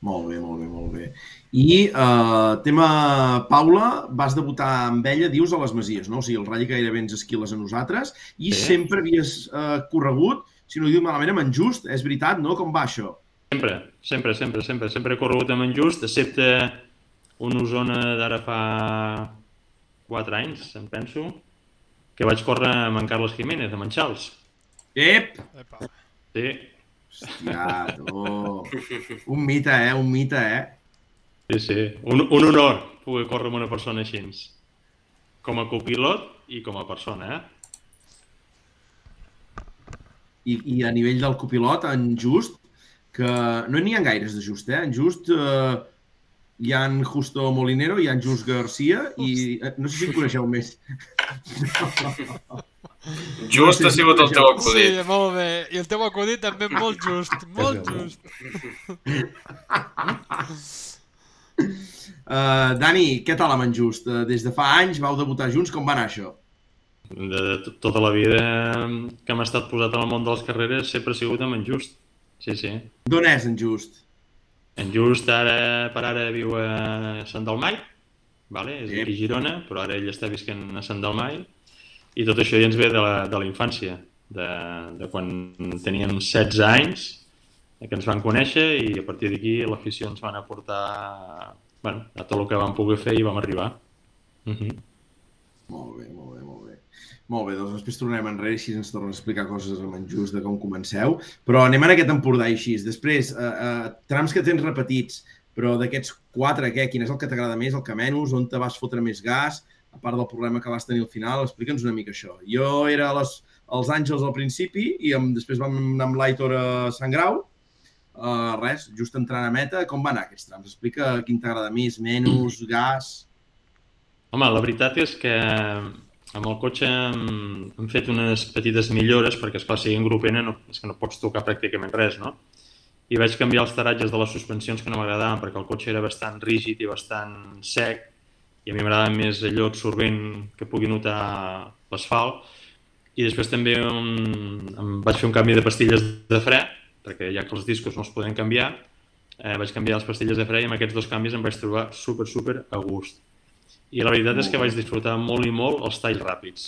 Molt bé, molt bé, molt bé. I eh, tema Paula, vas debutar amb ella, dius, a les Masies, no? O sigui, el ratll gairebé ens esquiles a nosaltres i Sí. sempre havies eh, corregut, si no ho diu malament, amb en Just, és veritat, no? Com va això? Sempre, sempre, sempre, sempre. Sempre he corregut amb en Just, excepte una Osona d'ara fa 4 anys, em penso, que vaig córrer amb en Carles Jiménez, amb en Charles. Ep! Epa. Sí, Hòstia, tu. Un mite, eh? Un mite, eh? sí, sí. Un, un honor poder córrer amb una persona així. Com a copilot i com a persona, eh? I, I a nivell del copilot, en Just, que no n'hi ha gaires de Just, eh? En Just, eh, hi ha en Justo Molinero, hi ha Just Garcia i eh, no sé si en coneixeu més. Just ha sigut el teu Sí, acudit. molt bé. I el teu acudit també molt just, molt just. Uh, Dani, què tal amb en Just? Uh, des de fa anys vau debutar junts, com va anar això? De, de to- tota la vida que hem estat posat en el món de les carreres sempre ha sigut amb en Just. Sí, sí. D'on és en Just? En Just ara, per ara viu a Sant Dalmai, vale? és Ep. aquí a Girona, però ara ell està visquent a Sant Dalmai, i tot això ja ens ve de la, de la infància, de, de quan teníem 16 anys, que ens van conèixer i a partir d'aquí l'afició ens van aportar bueno, a tot el que vam poder fer i vam arribar. Uh -huh. Molt bé, molt bé, molt bé. Molt bé, doncs després tornarem enrere i així ens tornes a explicar coses amb en Just de com comenceu. Però anem en aquest Empordà i així. Després, eh, eh, trams que tens repetits, però d'aquests quatre, què? Quin és el que t'agrada més, el que menys? On te vas fotre més gas? A part del problema que vas tenir al final, explica'ns una mica això. Jo era les, als Àngels al principi i amb, després vam anar amb l'Aitor a Sant Grau. Uh, res, just entrant a meta, com van anar aquests trams? Explica quin t'agrada més, menys, gas... Home, la veritat és que amb el cotxe hem, hem fet unes petites millores perquè, esclar, si en grup N no, és que no pots tocar pràcticament res, no? I vaig canviar els taratges de les suspensions que no m'agradaven perquè el cotxe era bastant rígid i bastant sec i a mi m'agrada més allò absorbent que pugui notar l'asfalt. I després també un, em vaig fer un canvi de pastilles de fre perquè ja que els discos no es poden canviar, eh, vaig canviar les pastilles de fre i amb aquests dos canvis em vaig trobar super, super a gust. I la veritat és que vaig disfrutar molt i molt els talls ràpids.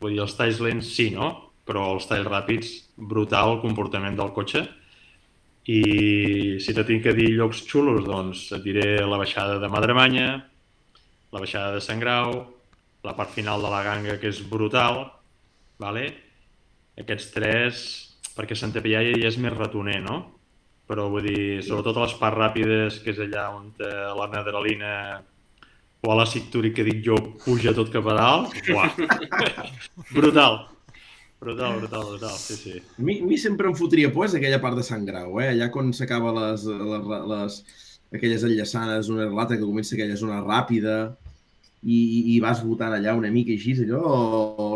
Vull dir, els talls lents sí, no? Però els talls ràpids, brutal el comportament del cotxe. I si te tinc que dir llocs xulos, doncs et diré la baixada de Madremanya, la baixada de Sant Grau, la part final de la ganga, que és brutal, vale? aquests tres, perquè Santa Piaia ja és més ratoner, no? Però vull dir, sobretot a les parts ràpides, que és allà on eh, la adrenalina o a la Cicturi que dic jo puja tot cap a dalt, uah. brutal, brutal, brutal, brutal, sí, sí. A mi, a mi sempre em fotria por és aquella part de Sant Grau, eh? allà quan s'acaba les, les, les, aquelles enllaçanes, una relata que comença aquella zona ràpida i, i, i vas votant allà una mica així, allò,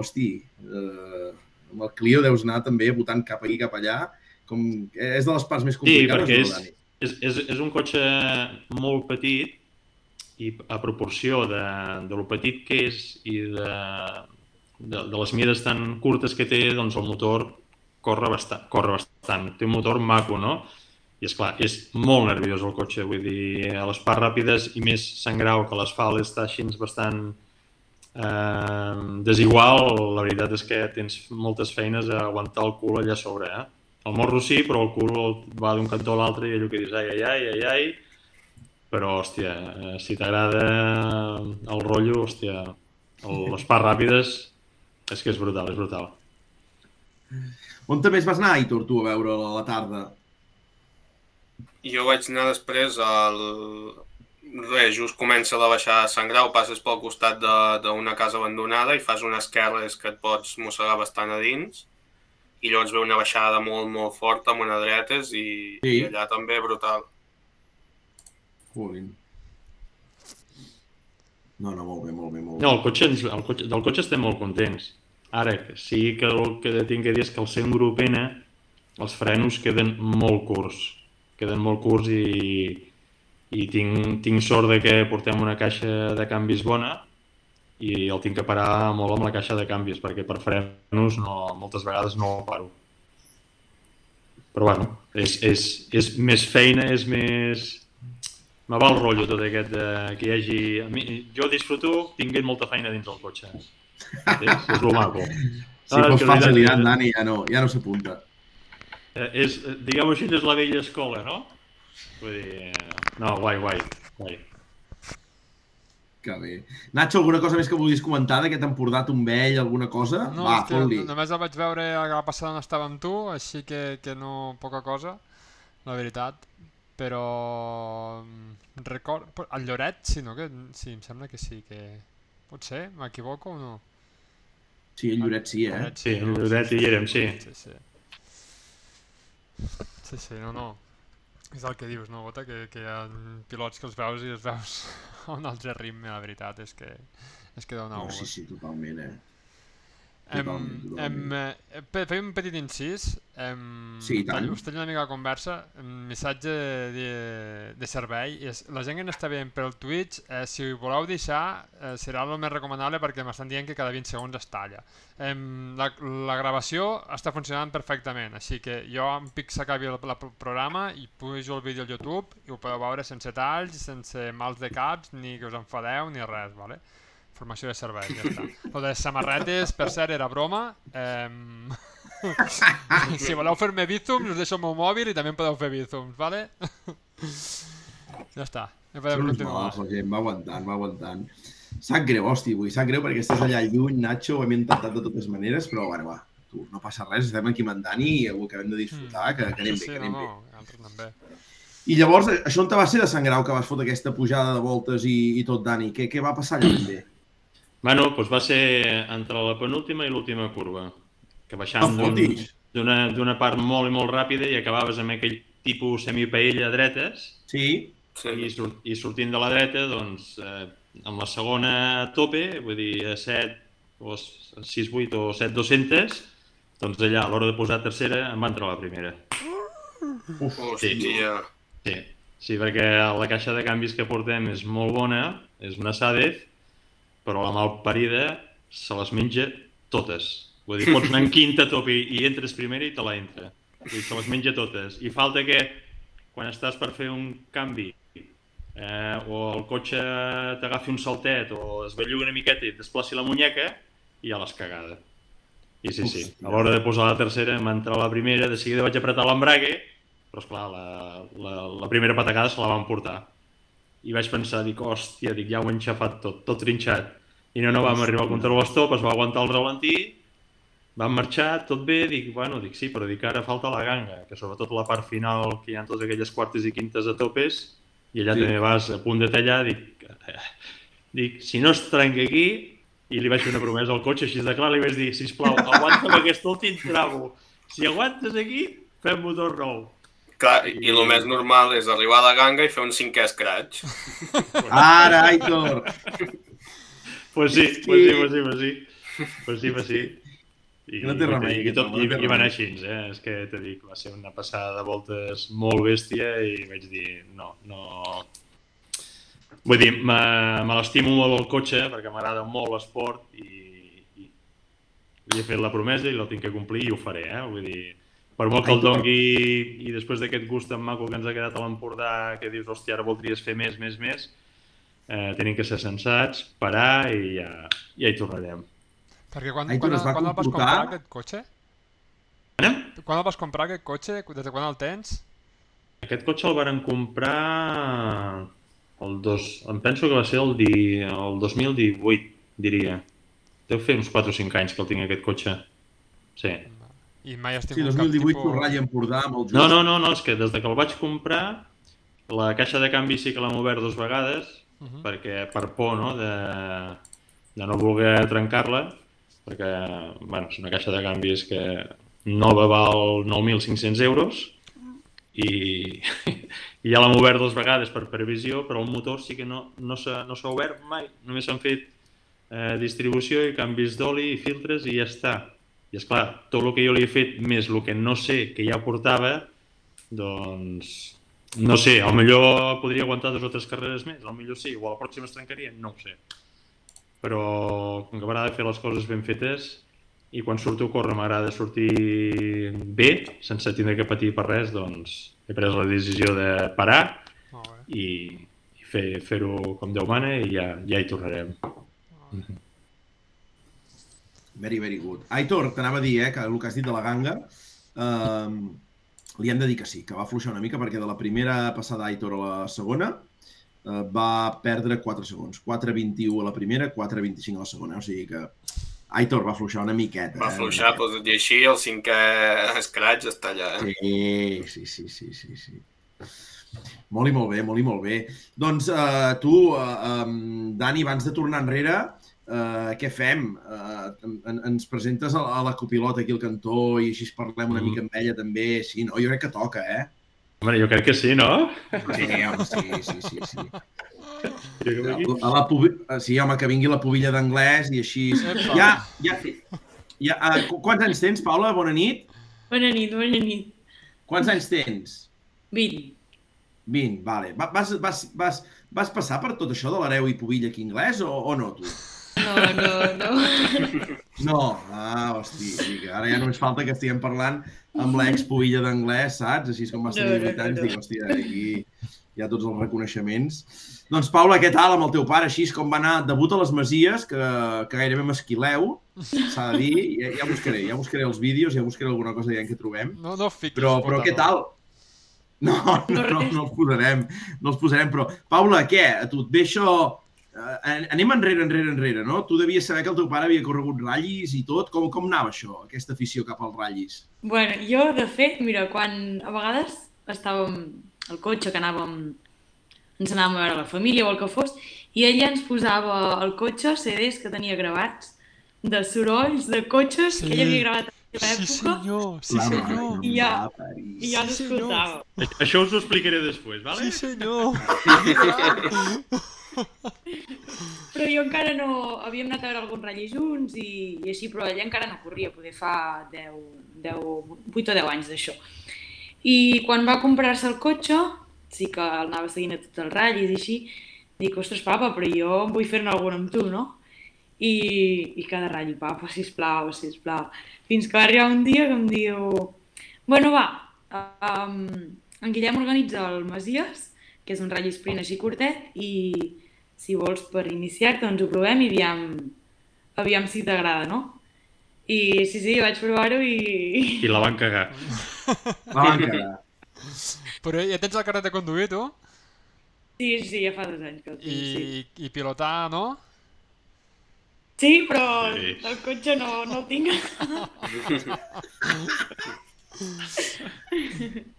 hosti, eh, amb el Clio deus anar també votant cap aquí, cap allà, com, és de les parts més Sí, complicades, perquè no, és, és, és, és un cotxe molt petit, i a proporció de, de lo petit que és i de, de, de les mides tan curtes que té, doncs el motor corre bastant, corre bastant. Té un motor maco, no? I és clar, és molt nerviós el cotxe, vull dir, a les parts ràpides i més Sant Grau que l'asfalt està així bastant eh, desigual, la veritat és que tens moltes feines a aguantar el cul allà sobre, eh? El morro sí, però el cul va d'un cantó a l'altre i allò que dius ai, ai, ai, ai, ai, però, hòstia, eh, si t'agrada el rotllo, hòstia, les parts ràpides és que és brutal, és brutal. On també vas anar, Aitor, tu, a veure a la tarda? Jo vaig anar després al... Res, just comença la baixada de Sant Grau, passes pel costat de- d'una casa abandonada i fas unes esquerres que et pots mossegar bastant a dins i llavors ve una baixada molt, molt forta amb una dretes i, Sí. i allà també brutal. Jolín. No, no, molt bé, molt bé, molt bé. No, el cotxe, ens- el cotxe, del cotxe estem molt contents. Ara, sí que el que tinc que dir és que al ser un grup N, els frenos queden molt curts. Queden molt curts i, i tinc, tinc sort de que portem una caixa de canvis bona i el tinc que parar molt amb la caixa de canvis perquè per frenos no, moltes vegades no el paro. Però bueno, és, és, és més feina, és més... Me va el rotllo tot aquest de, que hi hagi... A mi, jo disfruto tinguent molta feina dins del cotxe. És, és lo maco. Si Ah, fos veritat- Dani, ja no, ja no s'apunta. Eh, és, eh, diguem-ho així, és la vella escola, no? Vull dir, eh, no, guai, guai, guai. Que bé. Nacho, alguna cosa més que vulguis comentar d'aquest Empordà Tombell, alguna cosa? No, Va, que fot-li. només el vaig veure la passada on estava amb tu, així que, que no poca cosa, la veritat. Però... mm, Record... El Lloret, sí, no? Que, sí, em sembla que sí, que... Pot ser? M'equivoco o no? Sí, el Lloret sí, eh? Lloret Sí, el? Lloret hi érem, sí. Sí, sí. Sí, sí, no, no. És el que dius, no, Bota? Que, que hi ha pilots que els veus i els veus a un altre ritme, la veritat, és que, és que dona No, gust. sí, sí, totalment, eh? Em, em, eh, pe- feia un petit incís. Em, Sí, i tant. tall- Us tallo una mica la conversa. Un missatge de, de servei. És, la gent que n'està veient pel Twitch, eh, si ho voleu deixar, eh, serà el més recomanable perquè m'estan dient que cada 20 segons es talla. Em, la, la gravació està funcionant perfectament, així que jo em pic s'acabi el, el programa i pujo el vídeo al YouTube i ho podeu veure sense talls, sense mals de caps, ni que us enfadeu, ni res, vale? Formació de servei, ja està. Lo de les samarretes, per cert, era broma. Ehm... si voleu fer-me bízums, us deixo el meu mòbil i també em podeu fer bízums, vale? ja està, ja podem continuar. la gent, va aguantant, va aguantant. Sap greu, hosti, avui sap greu perquè estàs allà lluny, Nacho, ho hem intentat de totes maneres, però bueno, va, tu, no passa res, estem aquí amb en Dani i ho acabem de disfrutar, que, que anem Mm. sí, bé, sí, que no, anem bé. no, anem bé. I llavors, això on te va ser de Sant Grau que vas fotre aquesta pujada de voltes i, i tot, Dani? Què, què va passar allà ben bé? Bueno, doncs va ser entre la penúltima i l'última curva, que No d'un- fotis! d'una d'una part molt i molt ràpida i acabaves amb aquell tipus semipaella a dretes Sí? Sí. i, sur i sortint de la dreta, doncs, eh, amb la segona a tope, vull dir, a 7 o 6, 8 o 7, 200, doncs allà, a l'hora de posar tercera, em va entrar la primera. Uf, Hòstia. Sí, sí, perquè la caixa de canvis que portem és molt bona, és una Sadef, però la malparida se les menja totes. Vull dir, pots anar en quinta a tope i entres primera i te la entra. Vull dir, se les menja totes. I falta que quan estàs per fer un canvi eh, o el cotxe t'agafi un saltet o es bellugui una miqueta i et desplaci la muñeca i ja l'has cagada. I sí, sí, a l'hora de posar la tercera entrar la primera, de seguida vaig apretar l'embrague, però esclar, la, la, la primera patacada se la van portar. I vaig pensar, dic, hòstia, dic, ja ho he enxafat tot, tot trinxat. I no, no, vam arribar al control stop, es va aguantar el ralentí, vam marxar, tot bé, dic, bueno, dic, sí, però dic, ara falta la ganga, que sobretot la part final, que hi ha totes aquelles quartes i quintes a topes, i allà Sí. també vas a punt de tallar, dic, dic, si no es trenca aquí, i li vaig fer una promesa al cotxe, així de clar, li vaig dir, sisplau, aguanta'm aquest últim tramo. Si aguantes aquí, fem motor nou. Clar, i el més normal és arribar a la ganga i fer un cinquè scratch. Ara, Aitor! Pues sí, pues sí, pues sí, pues sí. Pues sí, pues sí. I, No té remei, i, tot, no i, té i va anar així, eh? És que t'he dit, va ser una passada de voltes molt bèstia i vaig dir, no, no... Vull dir, me, me l'estimo molt el cotxe perquè m'agrada molt l'esport i, i li he fet la promesa i la tinc que complir i ho faré, eh? Vull dir, per molt que el dongui i després d'aquest gust tan maco que ens ha quedat a l'Empordà, que dius, hòstia, ara voldries fer més, més, més, eh, tenim que ser sensats, parar i ja, ja hi tornarem. Perquè quan, Aitor, quan, es va quan el vas comprar, aquest cotxe? Anem? Quan el vas comprar, aquest cotxe? Des de quan el tens? Aquest cotxe el varen comprar el dos, em penso que va ser el, di, el 2018, diria. Deu fer uns 4 o 5 anys que el tinc aquest cotxe. Sí. I mai has Sí, tingut 2018 cap tipus... Torralla Empordà amb el just. No, no, no, no, és que des de que el vaig comprar, la caixa de canvi sí que l'hem obert dues vegades, Uh -huh. perquè per por no, de, de no voler trencar-la, perquè bueno, és una caixa de canvis que nova val 9.500 euros i, i ja l'hem obert dues vegades per previsió, però el motor sí que no, no s'ha no s'ha obert mai, només s'han fet eh, distribució i canvis d'oli i filtres i ja està. I és clar, tot el que jo li he fet més el que no sé que ja portava, doncs no sé, al millor podria aguantar dues o tres carreres més, al millor sí, o a la pròxima es trencaria, no ho sé. Però com que m'agrada fer les coses ben fetes i quan surto a córrer m'agrada sortir bé, sense tindre que patir per res, doncs he pres la decisió de parar i, i fer- fer-ho com Déu mana i ja, ja hi tornarem. Very, very good. Aitor, t'anava a dir, eh, que el que has dit de la ganga, eh, li hem de dir que sí, que va fluixar una mica perquè de la primera passada Aitor a la segona eh, va perdre 4 segons. 4.21 a la primera, 4.25 a la segona. O sigui que Aitor va fluixar una miqueta. Va eh, fluixar, una però tot i així el cinquè escratx està allà. Eh? Sí, sí, sí, sí, sí, sí. Molt i molt bé, molt i molt bé. Doncs uh, tu, uh, um, Dani, abans de tornar enrere, uh, què fem? Uh, en, ens presentes a, a la copilota aquí al cantó i així parlem una Mm. mica amb ella també? Sí, no? Jo crec que toca, eh? Home, jo crec que sí, no? Sí, home, sí, sí, sí. sí. A la pubi... eh, Sí, home, que vingui la pubilla d'anglès i així... Ja, ja, ja, uh, qu- quants anys tens, Paula? Bona nit. Bona nit, bona nit. Quants anys tens? 20. 20, vale. Va- Vas, vas, vas, vas passar per tot això de l'hereu i pubilla aquí anglès o, o no, tu? No, no, no. No, ah, hosti, ara ja només falta que estiguem parlant amb l'ex-pubilla d'anglès, saps? Així és com vas tenir No, no, 18 anys, no, no. dic, hòstia, aquí hi ha tots els reconeixements. Doncs, Paula, què tal amb el teu pare? Així és com va anar debut a les Masies, que, que gairebé m'esquileu, s'ha de dir. Ja, ja buscaré, ja buscaré els vídeos, ja buscaré alguna cosa ja que trobem. No, no fiquis, Però, però què tal? No, no, no, no els posarem, no els posarem, però Paula, què? A tu et ve això... Eh, anem enrere, enrere, enrere, no? Tu devies saber que el teu pare havia corregut ratllis i tot. Com, com anava això, aquesta afició cap als ratllis? Bueno, jo, de fet, mira, quan a vegades estàvem al cotxe, que anàvem, ens anàvem a veure la família o el que fos, i ella ens posava al cotxe CDs que tenia gravats de sorolls de cotxes que Sí. ella havia gravat a la Sí, època senyor, sí, La senyor. que I ja- i jo Sí, senyor. l'escoltava. Això us ho explicaré després, vale? Sí, senyor. Però jo encara no... Havíem anat a veure algun ratll junts i, i així, però ella encara no corria, poder fa 10, 10, 8 o 10 anys d'això. I quan va comprar-se el cotxe, sí que el anava seguint a tots els ratllis i així, dic, ostres, papa, però jo vull fer-ne algun amb tu, no? I, i cada ratll, papa, sisplau, sisplau. Fins que va arribar un dia que em diu, bueno, va, um, en Guillem organitza el Masies, que és un ratll sprint així curtet, i si vols per iniciar-te, doncs ho provem i aviam, aviam si t'agrada, no? I sí, sí, vaig provar-ho i... I la van cagar. La van quedar. Però ja tens el carnet de conduir, tu? Sí, sí, ja fa dos anys que el tinc, sí. I, i pilotar, no? Sí, però Sí. el cotxe no, no el tinc.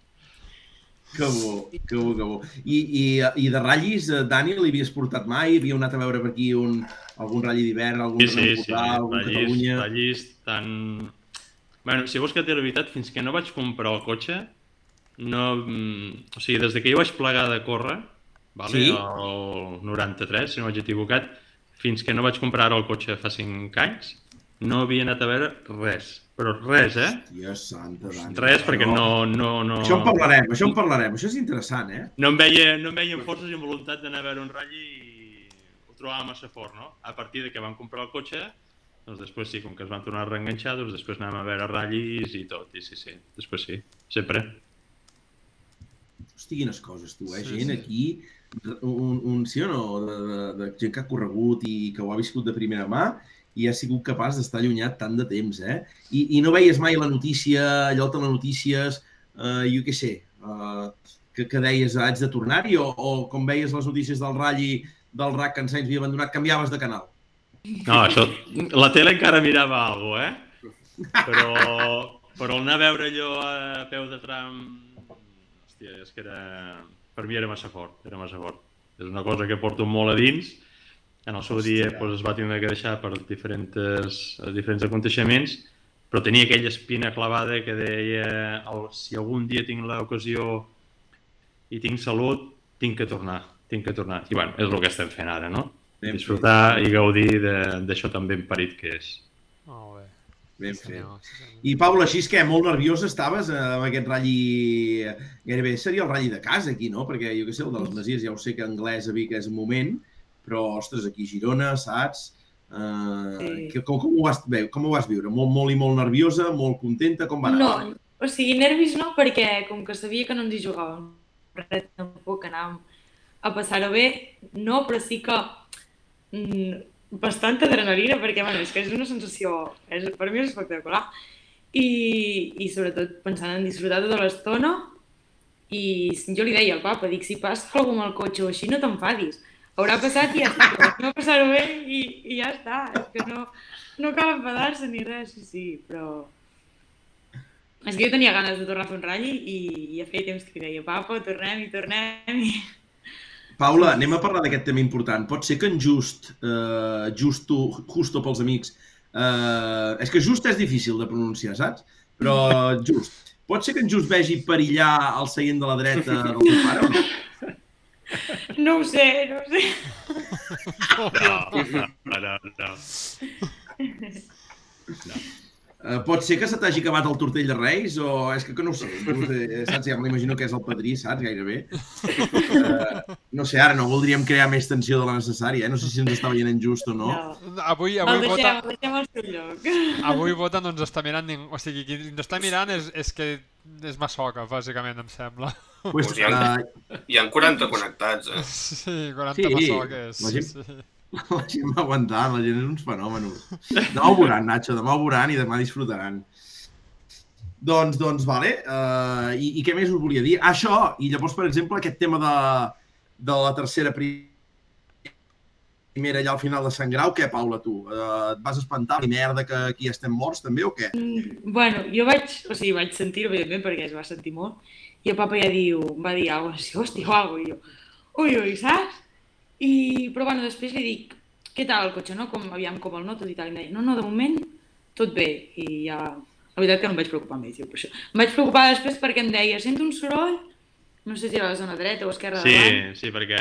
Que bo, que bo, que bo. I, i, I de ratllis, eh, Dani, li havies portat mai? Havíeu anat a veure per aquí un, algun ratll d'hivern, algun Sí, sí, sí. Algun Tallis, Catalunya? tallis tan... Bueno, si vols que digui la veritat, fins que no vaig comprar el cotxe, no... mm, O sigui, des de que jo vaig plegar de córrer, vale? Sí. el 93, si no vaig equivocat, fins que no vaig comprar el cotxe fa 5 anys, no havia anat a veure res. Però res, eh? Hòstia santa, Dani. Res, perquè no... no, no... Això en parlarem, això en parlarem. Això és interessant, eh? no em veia, no em veia amb forces i amb voluntat d'anar a veure un ratll i ho trobava massa fort, no? A partir de que vam comprar el cotxe, doncs després sí, com que es van tornar a reenganxar, doncs després anàvem a veure ratllis i tot, i sí, sí, després sí, sempre. Hosti, quines coses, tu, eh? Sí, gent sí. aquí, un, un sí o no, de, de, de gent que ha corregut i que ho ha viscut de primera mà i ha sigut capaç d'estar allunyat tant de temps, eh? I, I no veies mai la notícia, allò de les notícies, eh, jo què sé, eh, que, que deies haig de tornar-hi o, o com veies les notícies del ratlli del RAC que en Sainz havia abandonat, canviaves de canal? No, això, la tele encara mirava alguna cosa, eh? Però, però anar a veure allò a peu de tram... Hòstia, és que era... Per mi era massa fort, era massa fort. És una cosa que porto molt a dins. En el seu dia Hòstia. doncs, es va tenir que deixar per diferents, diferents aconteixements, però tenia aquella espina clavada que deia el, si algun dia tinc l'ocasió i tinc salut, tinc que tornar, tinc que tornar. I bueno, és el que estem fent ara, no? Ben fet. Disfrutar i gaudir de- d'això tan ben parit que és. Molt bé. Ben Sí, fet. senyor, sí, senyor. I Paula, així és que molt nerviós estaves eh, amb aquest ratlli... Gairebé seria el ratlli de casa aquí, no? Perquè jo què sé, el de les Masies ja ho sé que anglès a Vic és un moment, però, ostres, aquí a Girona, saps? Uh, Sí. que, com, com, ho vas, bé, com ho vas viure? Molt, molt i molt nerviosa, molt contenta? Com va anar? No, o sigui, nervis no, perquè com que sabia que no ens hi jugàvem res, tampoc anàvem a passar-ho bé, no, però sí que mm, bastanta adrenalina, perquè bueno, és que és una sensació, és, per mi és espectacular. I, I sobretot pensant en disfrutar tota l'estona, i jo li deia al papa, dic, si passa alguna amb el cotxe o així, no t'enfadis. Haurà passat i ja està, no passar-ho bé i, i ja està. És que no, no cal enfadar-se ni res, sí, sí, però... És que jo tenia ganes de tornar a fer un ratll i, i ja feia temps que deia, papa, tornem i tornem i... Paula, anem a parlar d'aquest tema important. Pot ser que en Just, uh, Justo, Justo pels amics, uh, és que Just és difícil de pronunciar, saps? Però Just, pot ser que en Just vegi perillar el seient de la dreta del teu pare o no? No ho sé, no ho sé. No, no, no, no. Uh, pot ser que se t'hagi acabat el tortell de Reis o és que, que no ho sé, Just, eh, saps? Ja m'imagino que és el padrí, saps? Gairebé. Uh, no sé, ara no voldríem crear més tensió de la necessària, eh? No sé si ens està veient en Just o no. no. Avui, El avui, deixem, vota, deixem al seu lloc. avui vota no ens està mirant ningú. O sigui, qui ens està mirant és, és que és massoca, bàsicament, em sembla. Pues, Pues ja- uh, Hi ha 40 connectats, eh? Sí, 40 Sí, massoques. la Sí, gent- sí. La gent va aguantant, la gent és uns fenòmenos. Demà ho veuran, Nacho, demà ho veuran i demà disfrutaran. Doncs, doncs, vale. Uh, i, I què més us volia dir? Ah, això, i llavors, per exemple, aquest tema de, de la tercera pri- primera allà al final de Sant Grau, què, Paula, tu? Uh, et vas espantar? I merda que aquí estem morts, també, o què? Bueno, jo vaig, o sigui, vaig sentir-ho, evidentment, perquè es va sentir molt, i el papa ja diu, va dir alguna cosa així, hòstia, o alguna i jo, ui, ui, saps? I, però bueno, després li dic, què tal el cotxe, no? Com, aviam, com el noto i tal, i em deia, no, no, de moment, tot bé, i ja, la veritat que no em vaig preocupar més, jo, per això. Em vaig preocupar després perquè em deia, sento un soroll, no sé si era a la zona dreta o esquerra de davant, Sí, sí, perquè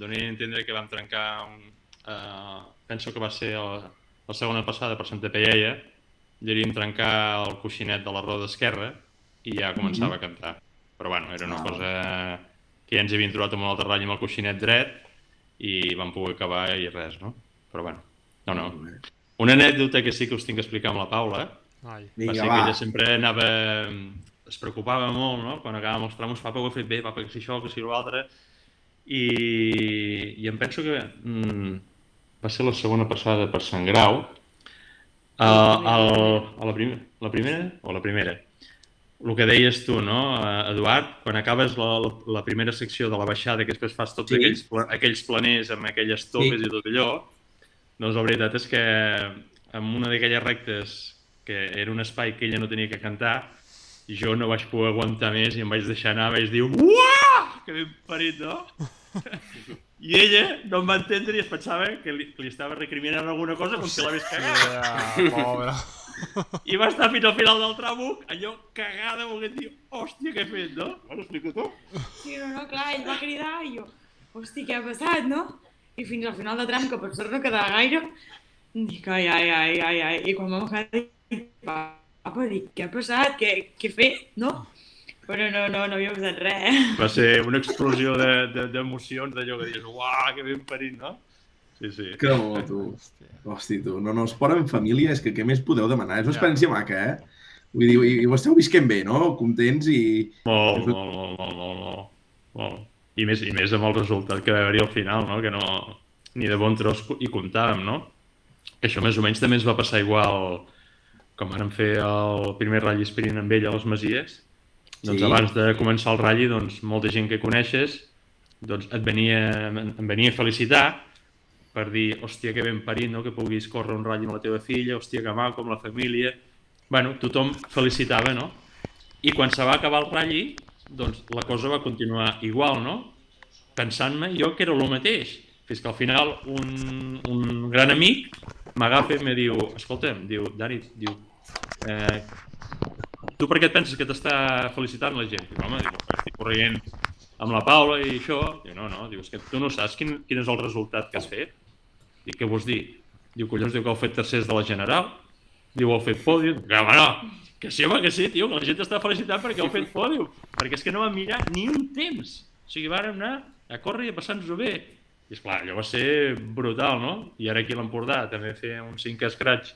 donin a entendre que vam trencar un... Uh, penso que va ser el, la segona passada per Santa Pellaia, lleríem trencar el coixinet de la roda esquerra i ja començava a cantar. Però bueno, era una Ah. cosa que ja ens havíem trobat amb un altre ratll amb el coixinet dret i vam poder acabar i res, no? Però bueno, no, no. Una anècdota que sí que us tinc que explicar amb la Paula, Ai. va Vinga, ser va. que ella sempre anava... es preocupava molt, no? Quan acabàvem els tramos, papa, ho he fet bé, papa, que si això, que si l'altre... I, I em penso que mm, va ser la segona passada per Sant Grau, a, al, a la, prim, la primera o la primera. El que deies tu, no, eh, Eduard, quan acabes la, la, la primera secció de la baixada, que després fas tots Sí. sí. aquells, aquells planers amb aquelles topes Sí. i tot allò, doncs la veritat és que en una d'aquelles rectes que era un espai que ella no tenia que cantar, jo no vaig poder aguantar més i em vaig deixar anar, vaig dir uah, que ben parit, no? I ella no em va entendre i es pensava que li, que li estava recriminant alguna cosa com si l'hagués cagat. Ja, pobre. I va estar fins al final del tramo allò cagada volent dir hòstia, què he fet, no? Bueno, explica tu. Sí, no, no, clar, ell va cridar i jo, hosti, què ha passat, no? I fins al final de tram, que per sort no quedava gaire, Dic, ai, ai, ai, ai, ai. I quan vam acabar, dic, papa, dic, què ha passat? Què, què he fet? No? Però no, no, no havia passat res. Va ser una explosió de- de- d'emocions, de, d'allò que dius, uah, que ben parit, no? Sí, sí. Que bo, tu. Hosti, tu. No, no, esport en família, és que què més podeu demanar? És una Ja. experiència maca, eh? Vull dir, i, i ho esteu visquent bé, no? Contents i... Molt, molt, molt, molt, molt, molt. molt. I més, I més amb el resultat que va haver-hi al final, no? Que no... Ni de bon tros hi comptàvem, no? Que això més o menys també ens va passar igual com vam fer el primer ratll sprint amb ell a les Masies. Doncs Sí. abans de començar el ratll, doncs, molta gent que coneixes doncs et venia, em venia a felicitar per dir, hòstia, que ben parit, no? que puguis córrer un ratll amb la teva filla, hòstia, que maco, amb la família... bueno, tothom felicitava, no? I quan se va acabar el ratll, doncs la cosa va continuar igual, no? Pensant-me jo que era el mateix. Fins que al final un, un gran amic m'agafa i me diu, escolta'm, diu, Dani, diu, eh, tu per què et penses que t'està felicitant la gent? Diu, home, diu, estic corrent amb la Paula i això. Diu, no, no, diu, és que tu no saps quin, quin és el resultat que has fet. Dic, què vols dir? Diu, collons, diu que heu fet tercers de la General. Diu, heu fet pòdium. Que, home, no, que sí, home, que sí, tio, que la gent t'està felicitant perquè heu fet pòdium. Perquè és que no vam mirar ni un temps. O sigui, vàrem anar a córrer i a passar-nos-ho bé. I esclar, allò va ser brutal, no? I ara aquí a l'Empordà també fer un 5 scratch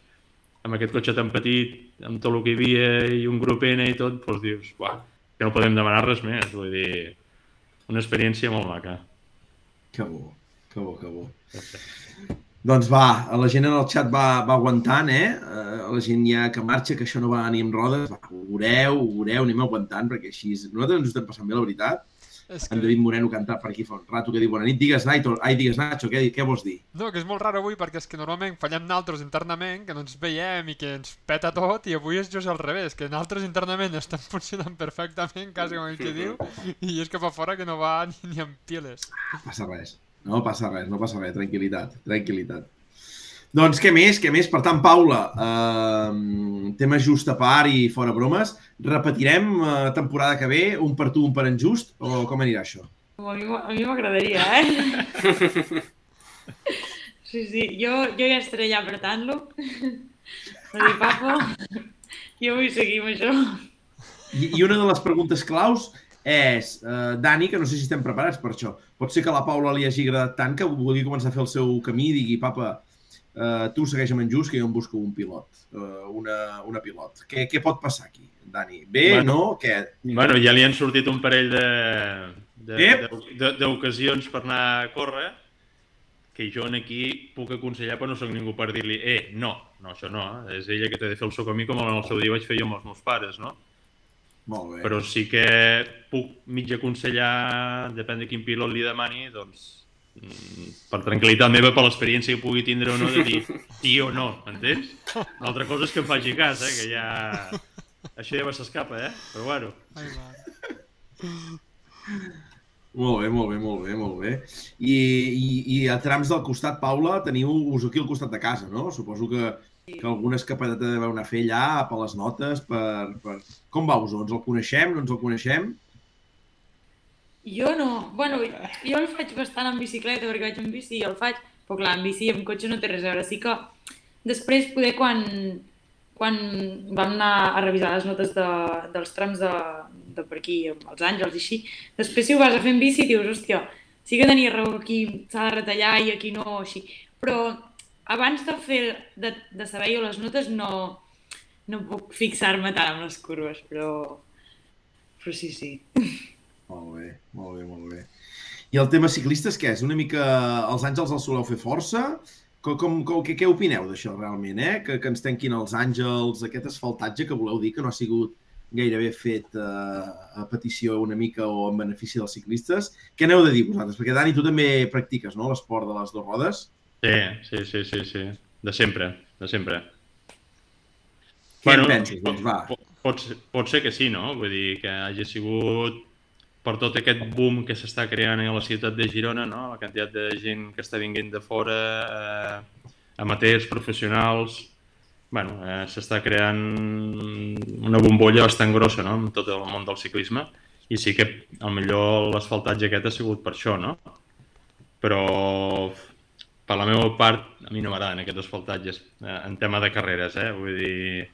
amb aquest cotxe tan petit, amb tot el que hi havia i un grup N i tot, doncs dius, uah, que no podem demanar res més. Vull dir, una experiència molt maca. Que bo, que bo, que bo. Doncs va, la gent en el xat va, va aguantant, eh? Eh, La gent ja que marxa, que això no va ni amb rodes, va, ho veureu, ho veureu, anem aguantant, perquè així... Nosaltres ens ho estem passant bé, la veritat. És En que... David Moreno canta per aquí fa un rato que diu bona nit, digues Naito, ai, digues Nacho, què, què vols dir? No, que és molt raro avui perquè és que normalment fallem naltros internament, que no ens veiem i que ens peta tot, i avui és just al revés, que naltros internament estem funcionant perfectament, quasi com el que diu, i és que fa fora que no va ni, ni amb piles. No passa res, no passa res, no passa res, tranquil·litat, tranquil·litat. Doncs què més, què més? Per tant, Paula, eh, tema just a part i fora bromes, repetirem eh, temporada que ve, un per tu, un per en just, o com anirà això? A mi, m'agradaria, eh? Sí, sí, jo, jo ja estaré allà apretant-lo. A dir, papa, jo vull seguir amb això. I, I una de les preguntes claus és, eh, Dani, que no sé si estem preparats per això, pot ser que a la Paula li hagi agradat tant que vulgui començar a fer el seu camí i digui, papa, eh, tu segueix amb en Just, que jo em busco un pilot, eh, una, una pilot. Què, què pot passar aquí, Dani? Bé, Bueno. no? Què? Bueno, ja li han sortit un parell de- de- Ep! de- de- d'ocasions per anar a córrer que jo en aquí puc aconsellar, però no sóc ningú per dir-li eh, no, no, això no, eh? és ella que té de fer el seu camí com en el seu dia vaig fer jo amb els meus pares, no? Molt bé. Però sí que puc mig aconsellar, depèn de quin pilot li demani, doncs, mm, per tranquil·litat meva, per l'experiència que pugui tindre o no, de dir sí o no, entens? Una altra cosa és que em faci cas, eh, que ja... Això ja s'escapa, eh? Però bueno, Ai. Molt bé, molt bé, molt bé, molt bé. I, i, i a trams del costat, Paula, teniu us aquí al costat de casa, no? Suposo que, que alguna escapadeta deveu anar a fer allà, per les notes, per... per... Com va? Ens el coneixem, no ens el coneixem? Jo no. Bueno, jo el faig bastant en bicicleta, perquè vaig en bici i el faig, però clar, en bici i amb cotxe no té res a veure. Sí que després, poder, quan, quan vam anar a revisar les notes de, dels trams de, de per aquí, amb els àngels i així, després si ho vas a fer en bici dius, hòstia, sí que tenia raó, aquí s'ha de retallar i aquí no, així. Però abans de fer, de, de saber jo les notes no, no puc fixar-me tant amb les curves, però, però sí, sí. Molt bé, molt bé, molt bé. I el tema ciclistes, què és? Una mica... Els àngels els soleu fer força? Com, com, com, què, què opineu d'això realment, eh? Que, que ens tanquin els àngels, aquest asfaltatge que voleu dir que no ha sigut gairebé fet eh, a petició una mica o en benefici dels ciclistes. Què aneu de dir vosaltres? Perquè, Dani, tu també practiques, no?, l'esport de les dues rodes. Sí, sí, sí, sí, sí. De sempre, de sempre. Què en penses? Doncs va. Pot, pot, ser, pot ser que sí, no? Vull dir, que hagi sigut per tot aquest boom que s'està creant a la ciutat de Girona, no? La quantitat de gent que està vinguent de fora, eh, amateurs, professionals... bueno, eh, s'està creant una bombolla bastant grossa, no?, en tot el món del ciclisme. I sí que, al millor, l'asfaltatge aquest ha sigut per això, no? Però per la meva part, a mi no m'agraden aquests asfaltatges eh, en tema de carreres, eh? Vull dir,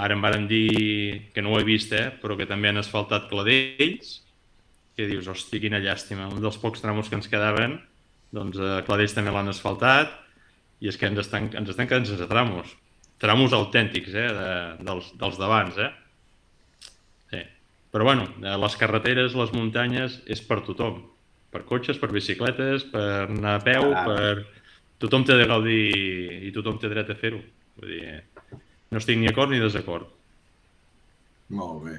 ara em varen dir que no ho he vist, eh? Però que també han asfaltat Cladells, que dius, hosti, quina llàstima. Un dels pocs tramos que ens quedaven, doncs a Cladells també l'han asfaltat, i és que ens estan, ens estan quedant sense tramos. Tramos autèntics, eh? De, dels, dels d'abans, eh? Sí. Però bueno, eh, les carreteres, les muntanyes, és per tothom. Per cotxes, per bicicletes, per anar a peu, Ah. per... Tothom té de gaudir i tothom té dret a fer-ho. Vull dir, no estic ni acord ni desacord. Molt bé.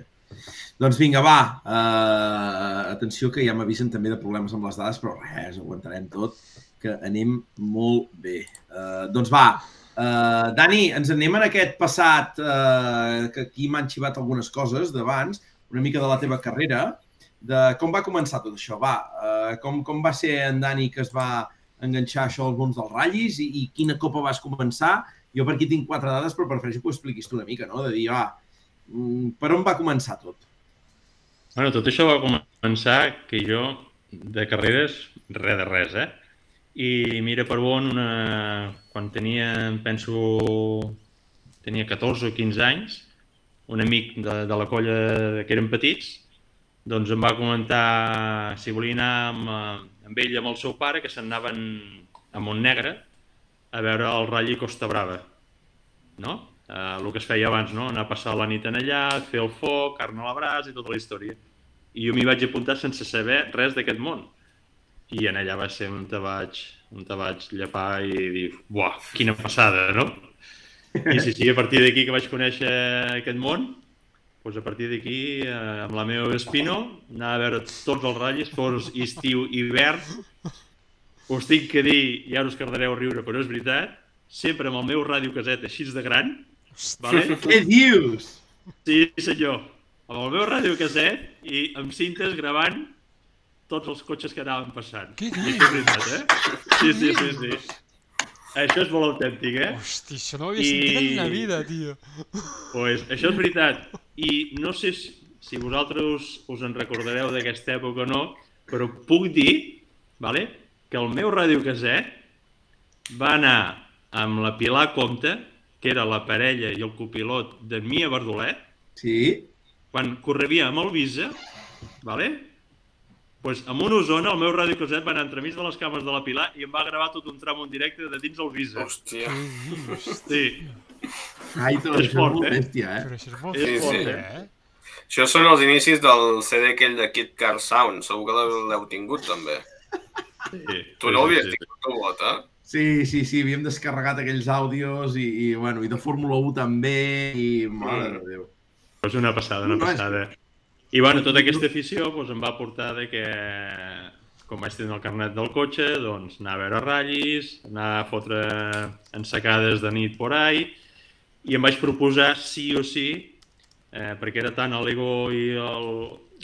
Doncs vinga, va. Uh, atenció que ja m'avisen també de problemes amb les dades, però res, aguantarem tot, que anem molt bé. Uh, doncs va, uh, Dani, ens anem en aquest passat, uh, que aquí m'han xivat algunes coses d'abans, una mica de la teva carrera, de com va començar tot això. Va, uh, com, com va ser en Dani que es va enganxar això al món dels ratllis i, i quina copa vas començar? Jo per aquí tinc quatre dades, però prefereixo que ho expliquis tu una mica, no? De dir, va, mm, per on va començar tot? Bueno, tot això va començar que jo, de carreres, res de res, eh? I mira per on, una... quan tenia, penso, tenia 14 o 15 anys, un amic de, de la colla que eren petits, doncs em va comentar si volia anar amb, eh, amb ell i amb el seu pare, que se'n anaven a Montnegre a veure el Rally Costa Brava, no? Eh, el que es feia abans, no? Anar a passar la nit en allà, fer el foc, carn a la brasa i tota la història. I jo m'hi vaig apuntar sense saber res d'aquest món. I en allà va ser vaig, on te vaig llepar i dir, buah, quina passada, no? I sí, sí, a partir d'aquí que vaig conèixer aquest món, doncs a partir d'aquí, eh, amb la meva Espino, anar a veure tots els ratllis, fos estiu, hivern, us tinc que dir, i ara us cardareu a riure, però és veritat, sempre amb el meu ràdio caset així de gran, vale? Què dius? Sí, senyor. Amb el meu ràdio caset i amb cintes gravant tots els cotxes que anaven passant. Què I això és veritat, eh? Sí, sí, sí, sí. Això és molt autèntic, eh? Hosti, això no ho havia sentit en la I- vida, tio. pues, això és veritat. I no sé si, si vosaltres us en recordareu d'aquesta època o no, però puc dir vale, que el meu radiocaset va anar amb la Pilar Comte, que era la parella i el copilot de Mia Verdolet, Sí? quan correvia amb el Visa, vale? pues, amb una Osona, el meu radiocaset va anar entremig de les cames de la Pilar i em va gravar tot un tram en directe de dins el Visa. Hòstia. Sí, Ai, tot És això és fort, molt eh? bèstia, eh? Però això és molt És fort, fort, eh? Això són els inicis del CD aquell de Kid Car Sound. Segur que l'heu tingut, també. sí. Tu no l'havies sí, sí. tingut, tu, Bot, eh? Sí, sí, sí, havíem descarregat aquells àudios i, i, bueno, i de Fórmula 1 també, i mare de Déu. És una passada, una No, és- passada. I bueno, tota aquesta afició doncs, em va portar de que, com vaig tenir el carnet del cotxe, doncs anar a veure ratllis, anar a fotre ensacades de nit por ahí, i em vaig proposar sí o sí, eh, perquè era tant l'ego i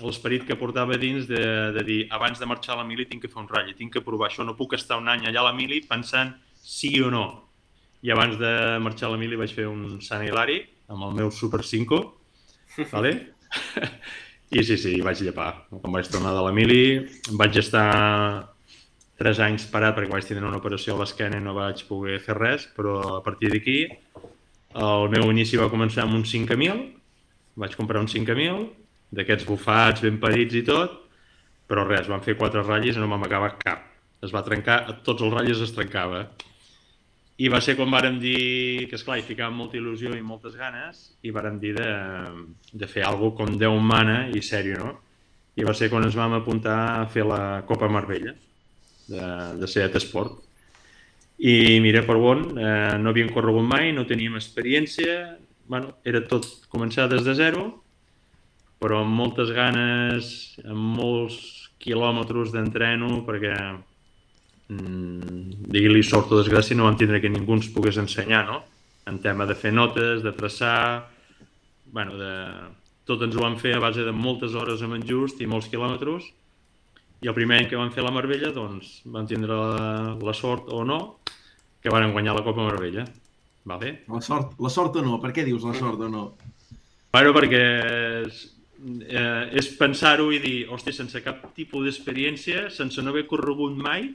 l'esperit que portava dins de, de dir abans de marxar a la mili tinc que fer un ratll, tinc que provar això, no puc estar un any allà a la mili pensant sí o no. I abans de marxar a la mili vaig fer un Sant Hilari amb el meu Super 5, vale? I sí, sí, vaig llepar. Quan vaig tornar de la mili, vaig estar tres anys parat perquè vaig tenir una operació a l'esquena i no vaig poder fer res, però a partir d'aquí el meu inici va començar amb un 5.000, vaig comprar un 5.000, d'aquests bufats ben parits i tot, però res, van fer quatre ratllis i no vam acabar cap. Es va trencar, tots els ratllis es trencava. I va ser quan vàrem dir que, esclar, hi ficàvem molta il·lusió i moltes ganes i vàrem dir de, de fer alguna com Déu mana i sèrio, no? I va ser quan ens vam apuntar a fer la Copa Marbella de, de Seat Esport. I mira per on, eh, no havíem corregut mai, no teníem experiència, bueno, era tot començar des de zero, però amb moltes ganes, amb molts quilòmetres d'entreno, perquè mm, digui-li sort o desgràcia, no vam tindre que ningú ens pogués ensenyar, no? En tema de fer notes, de traçar, bueno, de... tot ens ho vam fer a base de moltes hores amb en Just i molts quilòmetres, i el primer any que vam fer la Marbella, doncs, vam tindre la, la sort o no, que van guanyar la Copa Marbella. Vale? La sort, la sort o no? Per què dius la sort o no? Bueno, perquè és, eh, és pensar-ho i dir, hòstia, sense cap tipus d'experiència, sense no haver corregut mai,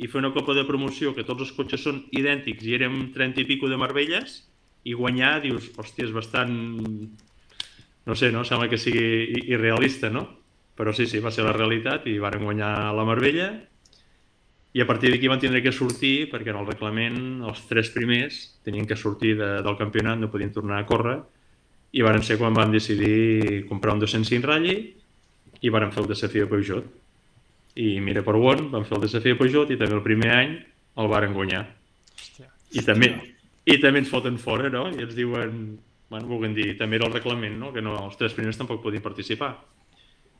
i fer una copa de promoció que tots els cotxes són idèntics i érem 30 i pico de Marbelles i guanyar, dius, hòstia, és bastant... No sé, no? Sembla que sigui irrealista, no? Però sí, sí, va ser la realitat i varen guanyar la Marbella i a partir d'aquí van tindre que sortir perquè en el reglament els tres primers tenien que sortir de, del campionat, no podien tornar a córrer i varen ser quan van decidir comprar un 205 Rally i varen fer el desafi de Peugeot. I mira per on, van fer el desafi de Peugeot i també el primer any el varen guanyar. Hòstia. I també, i també ens foten fora, no? I ens diuen, bueno, vulguin dir, també era el reglament, no? Que no, els tres primers tampoc podien participar.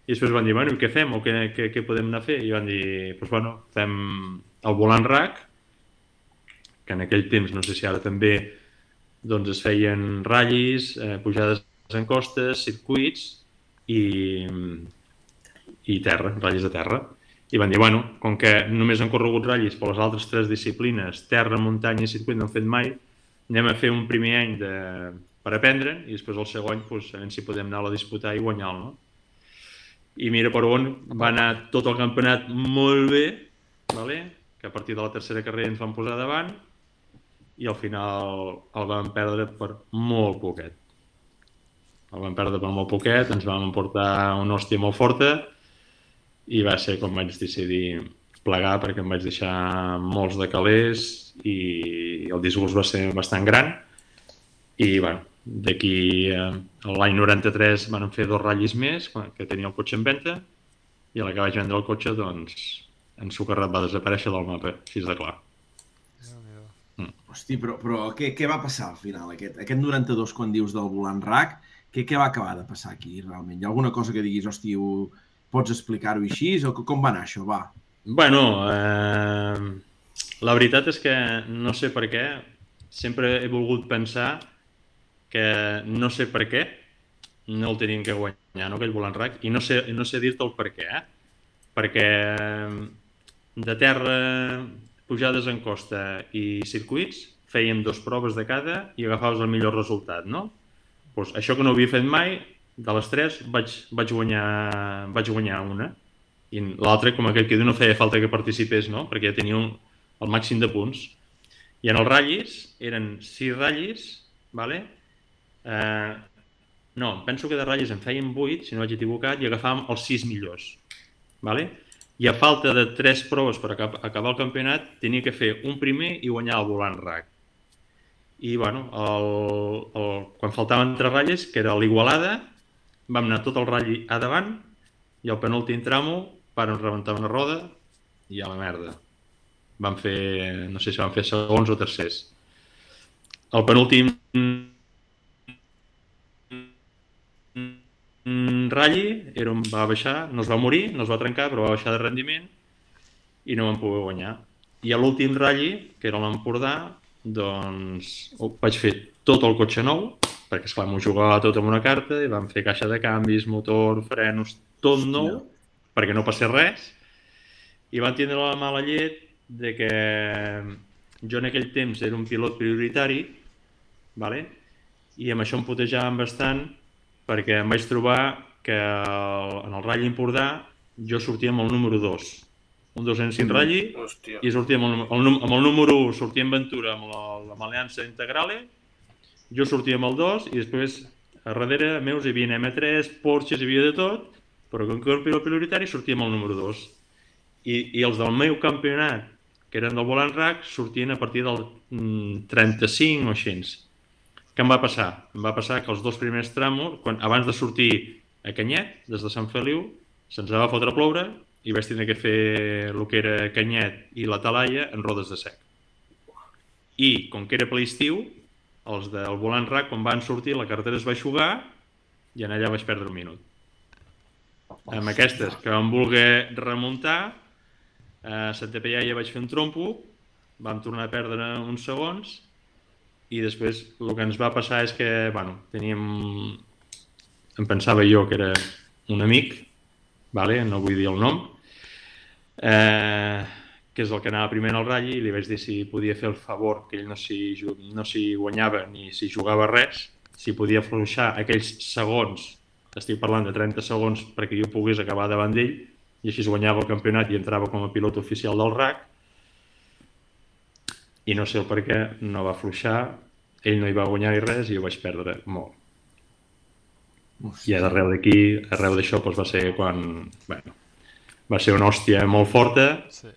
I després van dir, bueno, què fem? O què, què, què podem anar a fer? I van dir, doncs pues, bueno, fem el volant RAC, que en aquell temps, no sé si ara també, doncs es feien ratllis, eh, pujades en costes, circuits i, i terra, ratllis de terra. I van dir, bueno, com que només han corregut ratllis per les altres tres disciplines, terra, muntanya i circuit, no han fet mai, anem a fer un primer any de, per aprendre i després el segon, doncs, a veure si podem anar a disputar i guanyar-lo. No? I mira per on va anar tot el campionat molt bé, vale? que a partir de la tercera carrera ens van posar davant i al final el vam perdre per molt poquet. El vam perdre per molt poquet, ens vam emportar una hòstia molt forta i va ser quan vaig decidir plegar perquè em vaig deixar molts de calés i el disgust va ser bastant gran i bueno, d'aquí eh, l'any 93 van fer dos ratllis més quan- que tenia el cotxe en venda i a la que vaig vendre el cotxe doncs en Socarrat va desaparèixer del mapa, així de clar. Déu-n'hi-do. Hosti, però, però què, què va passar al final? Aquest, aquest 92, quan dius del volant RAC, què, què va acabar de passar aquí, realment? Hi ha alguna cosa que diguis, hosti, ho, pots explicar-ho així? O com va anar això? Va. Bueno, eh, la veritat és que no sé per què, sempre he volgut pensar que no sé per què no el tenien que guanyar, no, aquell volant RAC, i no sé, no sé dir-te el per què, eh? perquè de terra, pujades en costa i circuits, fèiem dos proves de cada i agafaves el millor resultat, no? Pues això que no havia fet mai, de les tres vaig, vaig, guanyar, vaig guanyar una i l'altre, com aquell que diu, no feia falta que participés, no? perquè ja tenia un, el màxim de punts. I en els ratllis eren sis ratllis, vale? Eh, no, penso que de ratllis en feien vuit, si no vaig equivocat, i agafàvem els sis millors. Vale? I a falta de tres proves per acab acabar el campionat, tenia que fer un primer i guanyar el volant RAC. I, bueno, el, el, quan faltaven tres ratlles, que era l'Igualada, vam anar tot el ratlli a davant i al penúltim tramo varen rebentar una roda i a la merda. Van fer, no sé si van fer segons o tercers. El penúltim ratlli era un, va baixar, no es va morir, no es va trencar, però va baixar de rendiment i no vam poder guanyar. I a l'últim ratlli, que era l'Empordà, doncs vaig fer tot el cotxe nou, perquè esclar, m'ho jugava tot amb una carta i vam fer caixa de canvis, motor, frenos, tot nou, perquè no passés res. I van tindre la mala llet de que jo en aquell temps era un pilot prioritari, vale? i amb això em putejàvem bastant perquè em vaig trobar que el, en el ratll Empordà jo sortia amb el número 2, un 205 ratlli, Hòstia. i sortia amb el, el, amb el número 1 sortia en Ventura amb la- amb l'Aliança Integrale, jo sortia amb el 2 i després a darrere meus hi havia M3, Porsches, hi havia de tot, però com que era el prioritari sortia amb el número 2. I, I els del meu campionat, que eren del volant RAC, sortien a partir del mm, 35 o així. Què em va passar? Em va passar que els dos primers tramos, quan, abans de sortir a Canyet, des de Sant Feliu, se'ns va fotre a ploure i vaig tenir que fer el que era Canyet i la Talaia en rodes de sec. I, com que era ple estiu, els del volant RAC, quan van sortir, la carretera es va aixugar i en allà vaig perdre un minut. Amb aquestes, que vam voler remuntar, a Santa Pellaia vaig fer un trompo, vam tornar a perdre uns segons i després el que ens va passar és que, bueno, teníem... Em pensava jo que era un amic, vale? no vull dir el nom, eh, que és el que anava primer el ratll i li vaig dir si podia fer el favor que ell no s'hi no guanyava ni s'hi jugava res, si podia afluixar aquells segons, estic parlant de 30 segons perquè jo pogués acabar davant d'ell i així guanyava el campionat i entrava com a pilot oficial del RAC i no sé el per què no va fluixar, ell no hi va guanyar ni res i jo vaig perdre molt. I arreu d'aquí, arreu d'això doncs va ser quan... Bueno, va ser una hòstia molt forta Sí.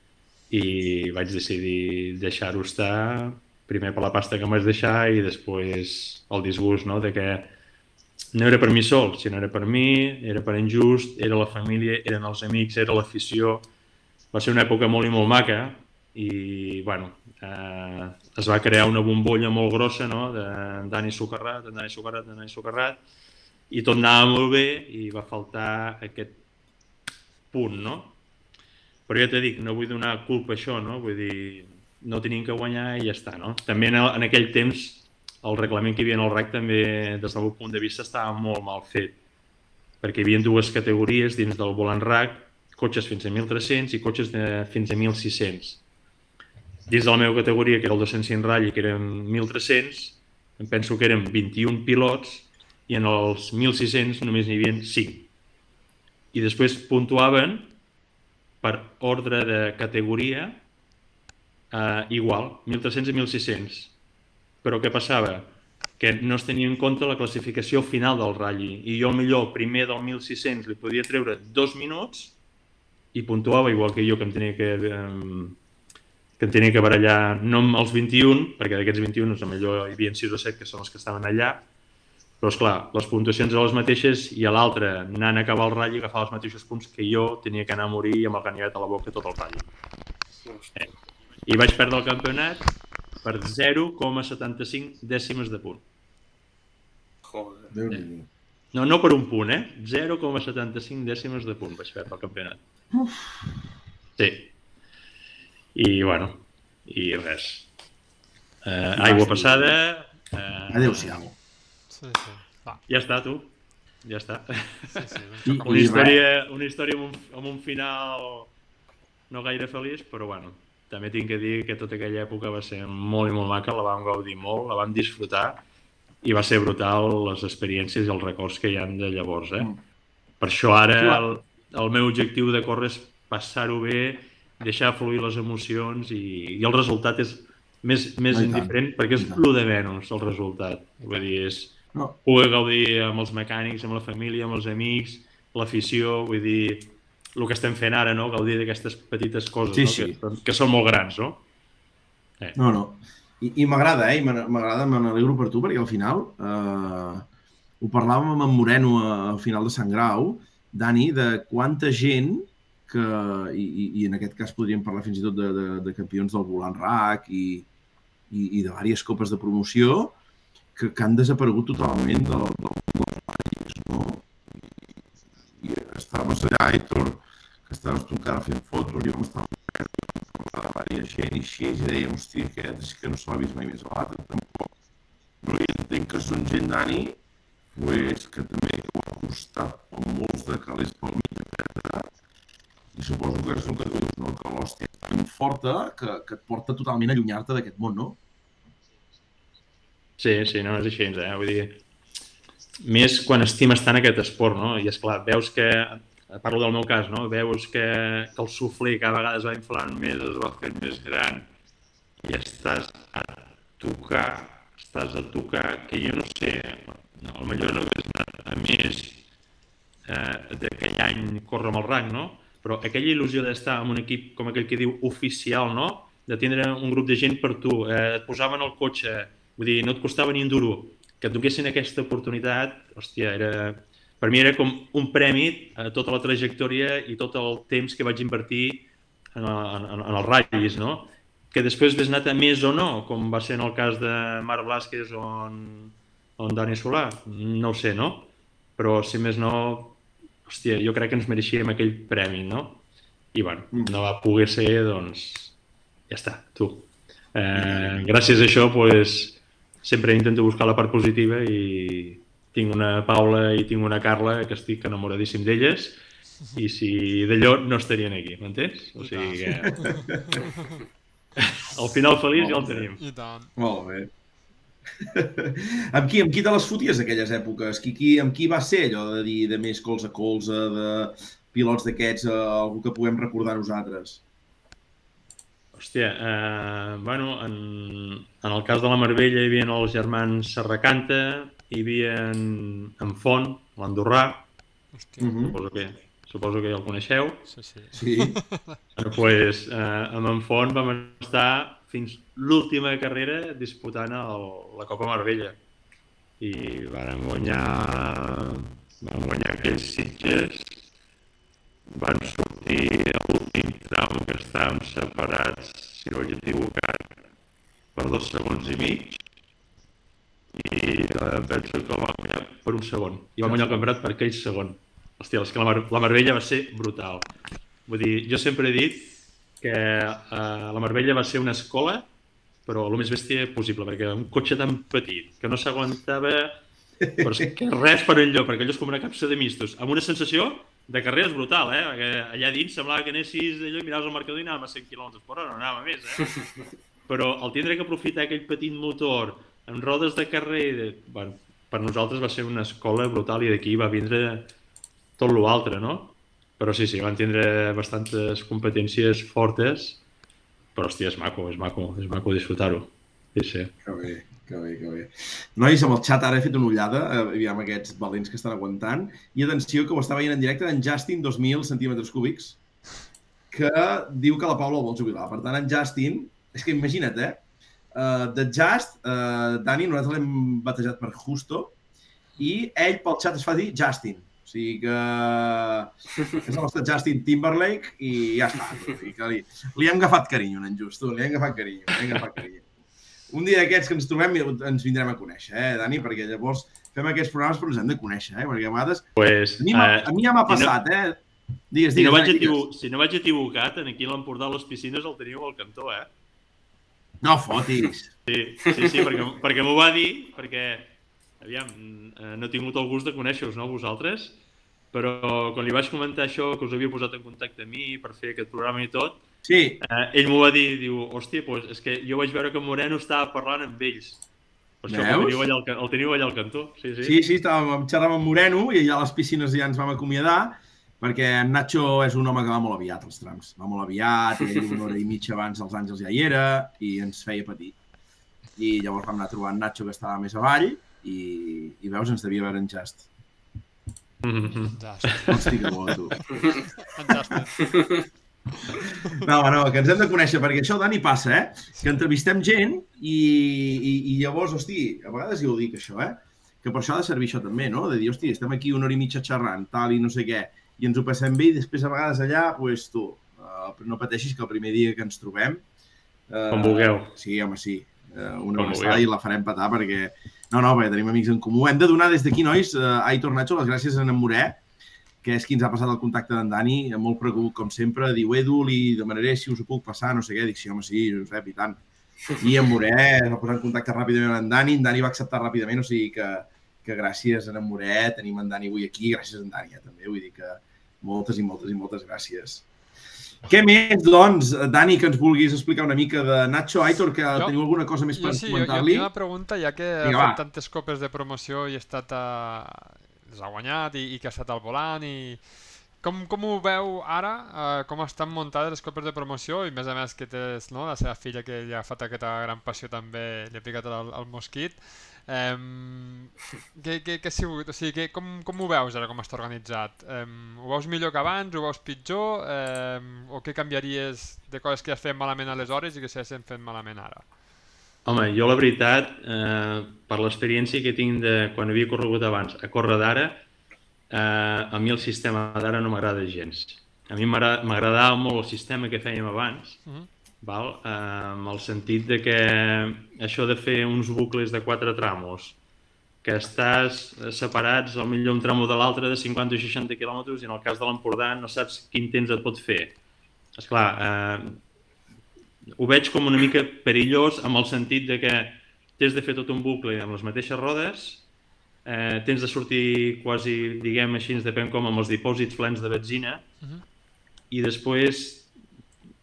i vaig decidir deixar-ho estar primer per la pasta que em vaig deixar i després el disgust no? de que no era per mi sol, sinó era per mi, era per injust, era la família, eren els amics, era l'afició. Va ser una època molt i molt maca i, bueno, eh, es va crear una bombolla molt grossa, no?, de Dani Socarrat, en Dani Socarrat, en Dani Socarrat, i tot anava molt bé i va faltar aquest punt, no? Però ja t'he dit, no vull donar culpa a això, no? Vull dir, no tenim que guanyar i ja està, no? També en, en aquell temps el reglament que hi havia en el RAC també, des del meu punt de vista, estava molt mal fet. Perquè hi havia dues categories dins del volant RAC, cotxes fins a 1.300 i cotxes de, fins a 1.600. Dins de la meva categoria, que era el 205 ratll, que eren 1.300, em penso que eren 21 pilots i en els 1.600 només n'hi havia 5. I després puntuaven per ordre de categoria eh, igual, 1.300 i 1.600. Però què passava? Que no es tenia en compte la classificació final del ratll i jo millor primer del 1.600 li podia treure dos minuts i puntuava igual que jo que em tenia que, eh, que em tenia que barallar no amb els 21, perquè d'aquests 21 doncs, millor hi havia 6 o 7 que són els que estaven allà, però, és clar les puntuacions eren les mateixes i a l'altre, anant a acabar el ratll, agafava els mateixos punts que jo tenia que anar a morir amb el ganivet a la boca tot el ratll. Eh. I vaig perdre el campionat per 0,75 dècimes de punt. Joder. Déu-n'hi-do. No, no per un punt, eh? 0,75 dècimes de punt vaig perdre el campionat. Sí. I, bueno, i res. Eh, aigua passada... Eh, Adéu-siau. Sí, sí. Va, Ja està, tu. Ja està. sí, sí. I, Una història, una història amb un, amb un final no gaire feliç, però bueno, també tinc que dir que tota aquella època va ser molt i molt maca, la vam gaudir molt, la vam disfrutar i va ser brutal les experiències i els records que hi han de llavors. Eh? Mm. Per això ara el, el meu objectiu de córrer és passar-ho bé, deixar fluir les emocions i, i el resultat és més, més No, i tant. indiferent perquè és tant. el de menys el resultat. Vull dir, és, No, poder gaudir amb els mecànics, amb la família, amb els amics, l'afició, vull dir, el que estem fent ara, no? gaudir d'aquestes petites coses Sí, no? sí. Que, que són molt grans, no? no, no. I, i m'agrada, eh? M'agrada, me n'alegro per tu, perquè al final eh, ho parlàvem amb en Moreno al final de Sant Grau, Dani, de quanta gent que, i, i, i en aquest cas podríem parlar fins i tot de, de, de campions del volant RAC i, i, i de diverses copes de promoció que, que han desaparegut totalment del, del, del país, no? I, i estaves allà, Héctor, que estaves tu encara fent fotos, jo m'estava de diversa gent i així, i dèiem, hòstia, aquest és que no se l'ha vist mai més a l'altre, tampoc. No, i entenc que són gent, Dani, pues, que també ho ha costat molts de calés pel mig, etc. I suposo que és el que dius, no? que l'hòstia és tan forta que, que et porta totalment a allunyar-te d'aquest món, no? Sí, sí, no, és així, eh? Vull dir, més quan estimes tant aquest esport, no? I és clar, veus que, parlo del meu cas, no? Veus que, que el suflé cada vegada es va inflant més, es va fent més gran i estàs a tocar, estàs a tocar, que jo no sé, no, potser no hagués anat a més eh, d'aquell any córrer amb el rang, no? Però aquella il·lusió d'estar en un equip com aquell que diu oficial, no? De tindre un grup de gent per tu, eh, et posaven al cotxe, vull dir, no et costava ni un duro, que et donessin aquesta oportunitat, hòstia, era, per mi era com un premi a tota la trajectòria i tot el temps que vaig invertir en, en, en, els ratllis, no? Que després ves anat a més o no, com va ser en el cas de Marc Blasquez o en, en Dani Solà, no ho sé, no? Però, si més no, hòstia, jo crec que ens mereixíem aquell premi, no? I, bueno, no va poder ser, doncs, ja està, tu. Eh, gràcies a això, pues, sempre intento buscar la part positiva i tinc una Paula i tinc una Carla que estic enamoradíssim d'elles i si d'allò no estarien aquí, m'entens? O sigui que... Al final feliç ja el tenim. I tant. Molt bé. Amb qui, amb qui te les foties aquelles èpoques? Qui, qui, amb qui va ser allò de dir de més colze a colze, de pilots d'aquests, eh, algú que puguem recordar nosaltres? Hòstia, eh, bueno, en, en el cas de la Marbella hi havia els germans Serracanta, hi havia en, en Font, l'Andorrà, Mhm. suposo que, suposo que ja el coneixeu. sí, sí. Sí. Bueno, pues, eh, amb en Font vam estar fins l'última carrera disputant el, la Copa Marbella. I van guanyar, van guanyar aquells Sitges, van sortir a l'últim tram que estàvem separats, si no equivocat, per dos segons i mig, i eh, penso que van guanyar per un segon. I van guanyar el campionat per aquell segon. Hòstia, és que la, Mar la Marbella va ser brutal. Vull dir, jo sempre he dit que eh, la Marbella va ser una escola, però el més bèstia possible, perquè un cotxe tan petit que no s'aguantava és res per enlloc, perquè allò és com una capsa de mistos, amb una sensació de carreres brutal, eh? Perquè allà dins semblava que anessis allò, i miraves el marcador i anàvem a 100 km per hora, no anàvem a més, eh? Però el tindre que aprofitar aquell petit motor amb rodes de carrer, de... bueno, per nosaltres va ser una escola brutal i d'aquí va vindre tot l'altre, no? Però sí, sí, van tindre bastantes competències fortes, però hòstia, és maco, és maco, és maco disfrutar-ho. Sí, sí. Que bé, que bé, que bé. Nois, amb el xat ara he fet una ullada, eh, aviam aquests valents que estan aguantant, i atenció que ho està veient en directe en Justin 2000 centímetres cúbics, que diu que la Paula el vol jubilar. Per tant, en Justin, és que imagina't, eh? Uh, de Just, uh, Dani, nosaltres l'hem batejat per Justo, i ell pel xat es fa dir Justin. O sigui que és el nostre Justin Timberlake i ja està. O sigui que li, li hem agafat carinyo, en Justo, li hem agafat carinyo, li hem agafat carinyo. Un dia d'aquests que ens trobem ens vindrem a conèixer, eh, Dani? Perquè llavors fem aquests programes però ens hem de conèixer, eh? Perquè a vegades... Pues, A mi, eh, a mi ja m'ha si no- passat, eh? Digues, si, digues, no vaig digues. si no vaig equivocat, aquí a l'Empordà a les piscines el teniu al cantó, eh? No fotis. Sí, sí, sí perquè, perquè m'ho va dir, perquè, aviam, eh, no he tingut el gust de conèixer-vos, no, vosaltres, però quan li vaig comentar això, que us havia posat en contacte amb mi per fer aquest programa i tot, Sí, eh, ell m'ho va dir, diu, hòstia, doncs és que jo vaig veure que Moreno estava parlant amb ells. Per això el teniu, allà al, el teniu allà al cantó. Sí, sí. sí, sí, estàvem xerrant amb Moreno i allà a les piscines ja ens vam acomiadar perquè en Nacho és un home que va molt aviat als trams. Va molt aviat, i ell una hora i mitja abans dels Àngels ja hi era i ens feia patir. I llavors vam anar a trobar en Nacho que estava més avall i, i veus, ens devia veure en Just. Mm -hmm. Hosti, que bo, tu. No, no, que ens hem de conèixer, perquè això, Dani, passa, eh? Que entrevistem gent i, i, i llavors, hosti, a vegades jo ho dic, això, eh? Que per això ha de servir això també, no? De dir, hosti, estem aquí una hora i mitja xerrant, tal i no sé què, i ens ho passem bé i després a vegades allà, doncs pues, tu, uh, no pateixis que el primer dia que ens trobem... Uh, Com vulgueu. Sí, home, sí. Uh, una Com abraçada i la farem petar perquè... No, no, perquè tenim amics en comú. Hem de donar des d'aquí, nois, uh, Aitor Nacho, les gràcies a en Moré, que és qui ens ha passat el contacte d'en Dani, molt preocupat com sempre, diu Edu, li demanaré si us ho puc passar, no sé què, dic sí, home, sí, Josep, i tant. I en Moré es va posar en contacte ràpidament amb en Dani, en Dani va acceptar ràpidament, o sigui que, que gràcies a en Moré, tenim en Dani avui aquí, gràcies a en Dani eh, també, vull dir que moltes i moltes i moltes gràcies. Què més, doncs, Dani, que ens vulguis explicar una mica de Nacho Aitor, que Jo- teniu alguna cosa més Jo per sí, jo, jo comentar-li? tinc una pregunta, ja que Vinga, ha va. fet tantes copes de promoció i ha estat a... les ha guanyat i, i que ha estat al volant i... Com, com ho veu ara, eh, com estan muntades les copes de promoció i a més a més que tens no, la seva filla que li ha fet aquesta gran passió també, li ha picat el, el mosquit. Eh, què, què, què ha sigut? O sigui, que, com, com ho veus ara, com està organitzat? Eh, ho veus millor que abans? Ho veus pitjor? Eh, o què canviaries de coses que has fet malament aleshores i que s'hagin fet malament ara? Home, jo la veritat, eh, per l'experiència que tinc de quan havia corregut abans a córrer d'ara, eh, a mi el sistema d'ara no m'agrada gens. A mi m'agra- m'agradava molt el sistema que fèiem abans, Mhm. Val? Eh, amb el sentit de que això de fer uns bucles de quatre tramos, que estàs separats al millor un tramo de l'altre de 50 o 60 quilòmetres i en el cas de l'Empordà no saps quin temps et pot fer. Esclar, eh, ho veig com una mica perillós amb el sentit de que tens de fer tot un bucle amb les mateixes rodes, eh, tens de sortir quasi, diguem així, depèn com, amb els dipòsits plens de benzina, Mhm. i després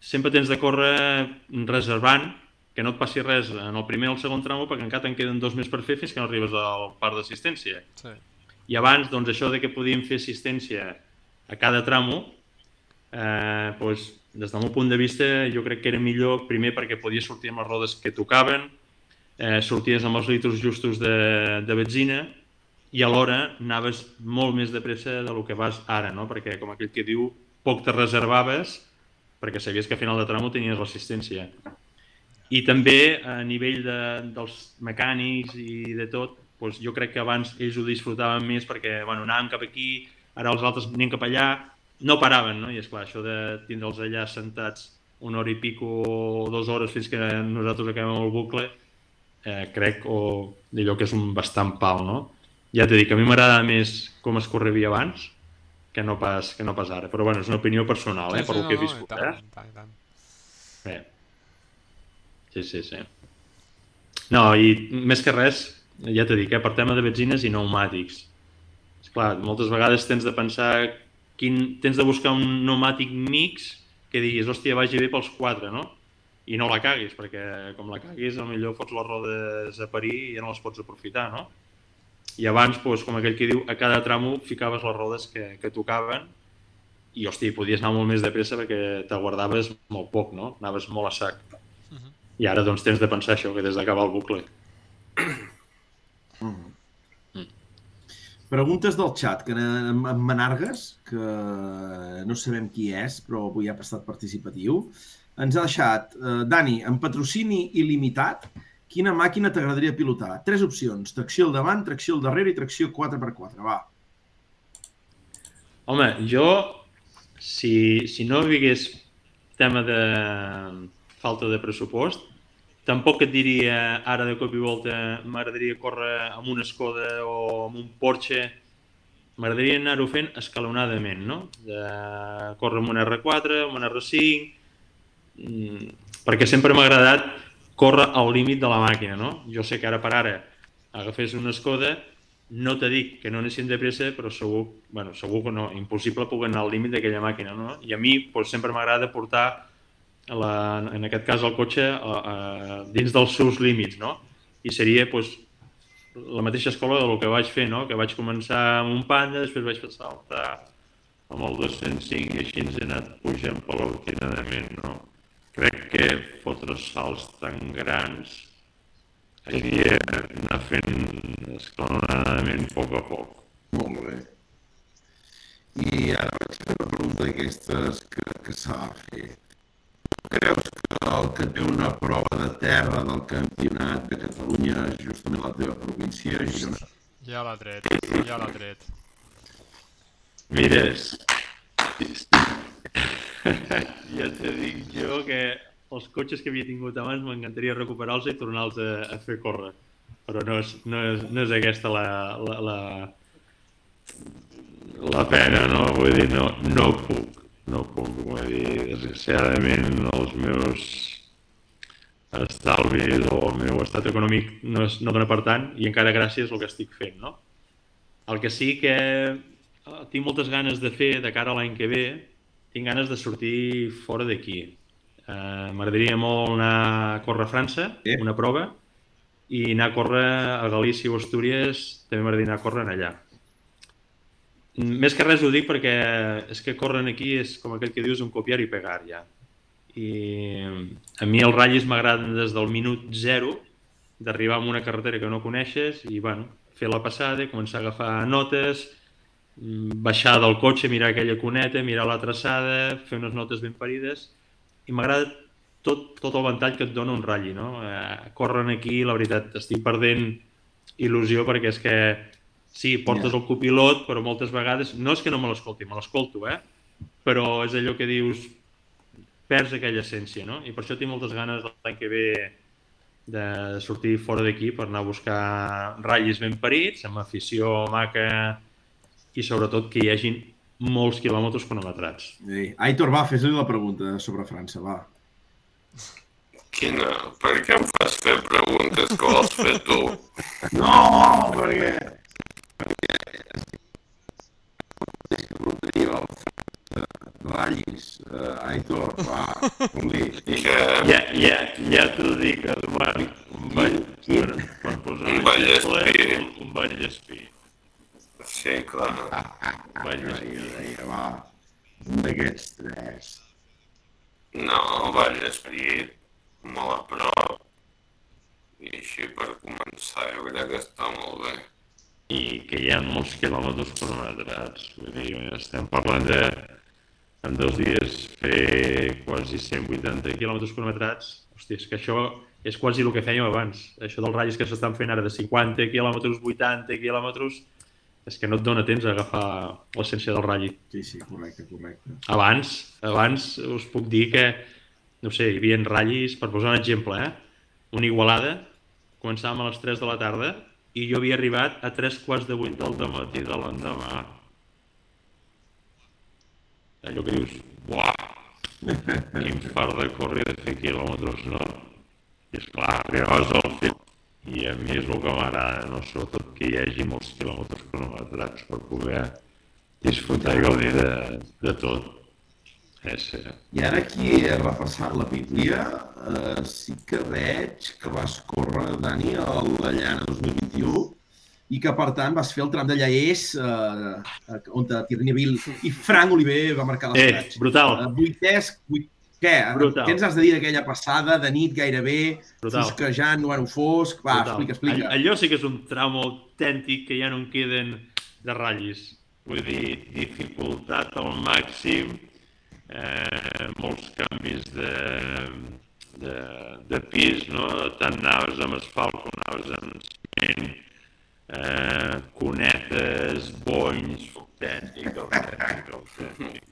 sempre tens de córrer reservant, que no et passi res en el primer o el segon tramo, perquè encara te'n queden dos més per fer fins que no arribes al parc d'assistència. Sí. I abans, doncs, això de que podíem fer assistència a cada tramo, eh, doncs, des del meu punt de vista, jo crec que era millor, primer perquè podies sortir amb les rodes que tocaven, eh, sorties amb els litros justos de, de benzina i alhora anaves molt més de pressa del que vas ara, no? perquè com aquell que diu, poc te reservaves perquè sabies que a final de tramo tenies l'assistència. I també a nivell de, dels mecànics i de tot, doncs jo crec que abans ells ho disfrutaven més perquè bueno, anàvem cap aquí, ara els altres anem cap allà, no paraven, no? I és clar, això de tindre'ls allà sentats una hora i pico o dues hores fins que nosaltres acabem el bucle, eh, crec o d'allò que és un bastant pal, no? Ja t'he dit a mi m'agrada més com es correvia abans que no pas, que no pas ara. Però bueno, és una opinió personal, eh, Sí, per sí, el que he no, no, viscut, i tant, eh? tant, tant. Bé. Sí, sí, sí. No, i més que res, ja t'he dit, eh, per tema de benzines i pneumàtics. Esclar, moltes vegades tens de pensar quin, tens de buscar un pneumàtic mix que diguis, hòstia, vagi bé pels quatre, no? I no la caguis, perquè com la caguis, millor fots les rodes a parir i ja no les pots aprofitar, no? I abans, doncs, com aquell que diu, a cada tramo ficaves les rodes que, que tocaven i, hòstia, podies anar molt més de pressa perquè te guardaves molt poc, no? Anaves molt a sac. Mhm. I ara, doncs, tens de pensar això, que des d'acabar el bucle. Preguntes del xat, que en, en Manargues, que no sabem qui és, però avui ha estat participatiu, ens ha deixat, eh, Dani, en patrocini il·limitat, quina màquina t'agradaria pilotar? Tres opcions, tracció al davant, tracció al darrere i tracció 4x4. Va. Home, jo, si, si no hi hagués tema de falta de pressupost, tampoc et diria ara de cop i volta m'agradaria córrer amb una Skoda o amb un Porsche. M'agradaria anar-ho fent escalonadament, no? De córrer amb un R4, amb un R5, mm, perquè sempre m'ha agradat córrer al límit de la màquina, no? Jo sé que ara per ara agafés una Skoda, no te dic que no anessin de pressa, però segur, bueno, segur que no, impossible poder anar al límit d'aquella màquina, no? I a mi doncs, sempre m'agrada portar la, en aquest cas el cotxe a, a, dins dels seus límits, no? I seria doncs, la mateixa escola del que vaig fer, no? Que vaig començar amb un Panda, després vaig saltar amb el 205 i així ens he anat pujant paulatinadament, no? Crec que fotre salts tan grans seria anar fent escalonadament a poc a poc. Molt bé. I ara vaig fer una pregunta d'aquestes que, que s'ha de fer. Creus que el que té una prova de terra del campionat de Catalunya és justament la teva província, Girona? Ja l'ha tret, ja l'ha tret. Mires, ja te dic jo que els cotxes que havia tingut abans m'encantaria recuperar-los i tornar-los a, a fer córrer. Però no és, no és, no és aquesta la, la, la, la pena, no? Vull dir, no, no puc, no puc. Vull dir, desgraciadament els meus estalvis o el meu estat econòmic no, és, no dona per tant i encara gràcies al que estic fent, no? El que sí que eh, tinc moltes ganes de fer de cara a l'any que ve, tinc ganes de sortir fora d'aquí. Uh, M'agradaria molt anar a córrer a França, Eh. una prova, i anar a córrer a Galícia o Astúries, també m'agradaria anar a córrer allà. Mm, Més que res ho dic perquè és que córrer aquí és com aquell que dius un copiar i pegar ja. I a mi els ratllis m'agraden des del minut zero d'arribar a una carretera que no coneixes i bueno, fer la passada, començar a agafar notes, baixar del cotxe, mirar aquella cuneta, mirar la traçada, fer unes notes ben parides i m'agrada tot, tot el ventall que et dona un ratlli, no? Eh, corren aquí, la veritat, estic perdent il·lusió perquè és que sí, portes el copilot, però moltes vegades, no és que no me l'escolti, me l'escolto, eh? Però és allò que dius, perds aquella essència, no? I per això tinc moltes ganes l'any que ve de sortir fora d'aquí per anar a buscar ratllis ben parits, amb afició maca i sobretot que hi hagin molts quilòmetres cronometrats. Ei, Aitor, va, fes-li la pregunta sobre França, va. Quina... Per què em fas fer preguntes que vols fer tu? No, perquè... Perquè... És que portaria el ratllis, uh, Aitor, va, Uli. Que... Ja, ja, ja t'ho dic, Eduard. Un ball, per, per posar Un ball d'espí. Un, un ball d'espí. Sí, clar. Un ball d'espí. Vinga, va, un d'aquests tres. No, Vallesprit, molt a prop. I així per començar jo crec que està molt bé. I que hi ha molts quilòmetres cronometrats. Vull dir, estem parlant de en dos dies fer quasi 180 quilòmetres cronometrats. Hòstia, és que això és quasi el que fèiem abans. Això dels ratllis que s'estan fent ara de 50 quilòmetres, 80 quilòmetres, és que no et dona temps a agafar l'essència del ratll. Sí, sí, correcte, correcte. Abans, abans us puc dir que, no sé, hi havia ratllis, per posar un exemple, eh? una igualada, començàvem a les 3 de la tarda i jo havia arribat a 3 quarts de 8 del matí de l'endemà. Allò que dius, buah, quin fart de córrer de fer quilòmetres, no? I esclar, arribaves al fet i a mi és el que m'agrada, no? sobretot que hi hagi molts quilòmetres cronometrats per poder disfrutar i gaudir de, de tot. És, eh, I ara aquí he repassat la Bíblia, eh, sí que veig que vas córrer, Dani, a la Llana 2021 i que, per tant, vas fer el tram de Llaés, eh, on Tirnivil i Frank Oliver va marcar eh l'escratx. brutal, Eh, vuitès, vuit... Què? Brutal. Què ens has de dir d'aquella passada, de nit gairebé, brutal. fosquejant, no era fosc? Va, brutal. explica, explica. All- Allò sí que és un tram autèntic que ja no en queden de ratllis. Vull dir, dificultat al màxim, eh, molts canvis de, de, de pis, no? tant naves amb asfalt com naves amb ciment, eh, cunetes, bonys, autèntic, autèntic, autèntic.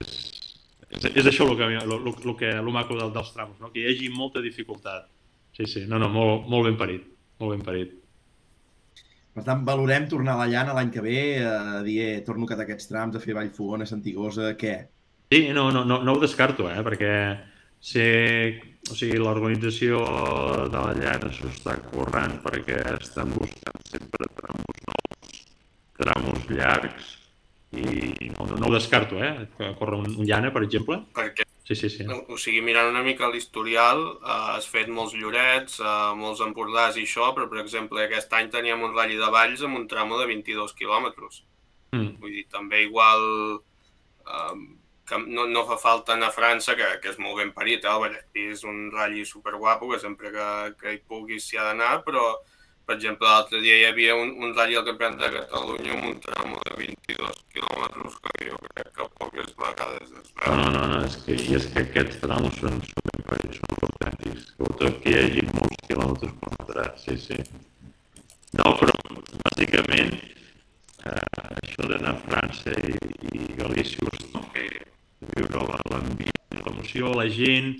És, és, és això el que, el, el, el que, el maco del, dels trams, no? que hi hagi molta dificultat. Sí, sí, no, no, molt, molt ben parit, molt ben parit. Per tant, valorem tornar a la llana l'any que ve, a dir, eh, torno a catar aquests trams, a fer Vallfogona, Santigosa, què? Sí, no, no, no, no ho descarto, eh, perquè sé, o sigui, l'organització de la llana s'ho està currant perquè estan buscant sempre tramos nous, tramos llargs, i no, no, no ho descarto, eh, que córrer un, un llana, per exemple. Perquè, Sí, sí, sí. o sigui, mirant una mica l'historial, eh, has fet molts llorets, eh, molts empordars i això, però, per exemple, aquest any teníem un ratll de Valls amb un tramo de 22 quilòmetres. Mm. Vull dir, també igual eh, que no, no fa falta anar a França, que, que és molt ben parit, eh? el és un ratll superguapo, que sempre que, que hi puguis s'hi ha d'anar, però, per exemple, l'altre dia hi havia un, un ratll al Campionat de Catalunya amb un tramo de 22 quilòmetres, que jo crec que poques vegades es No, veu. no, no, no, és que, i és que aquests tramos són, parits, són autèntics. Sobretot que hi hagi molts quilòmetres cronometrats, sí, sí. No, però bàsicament eh, això d'anar a França i, i Galícia toca viure la- l'ambient, l'emoció, la gent,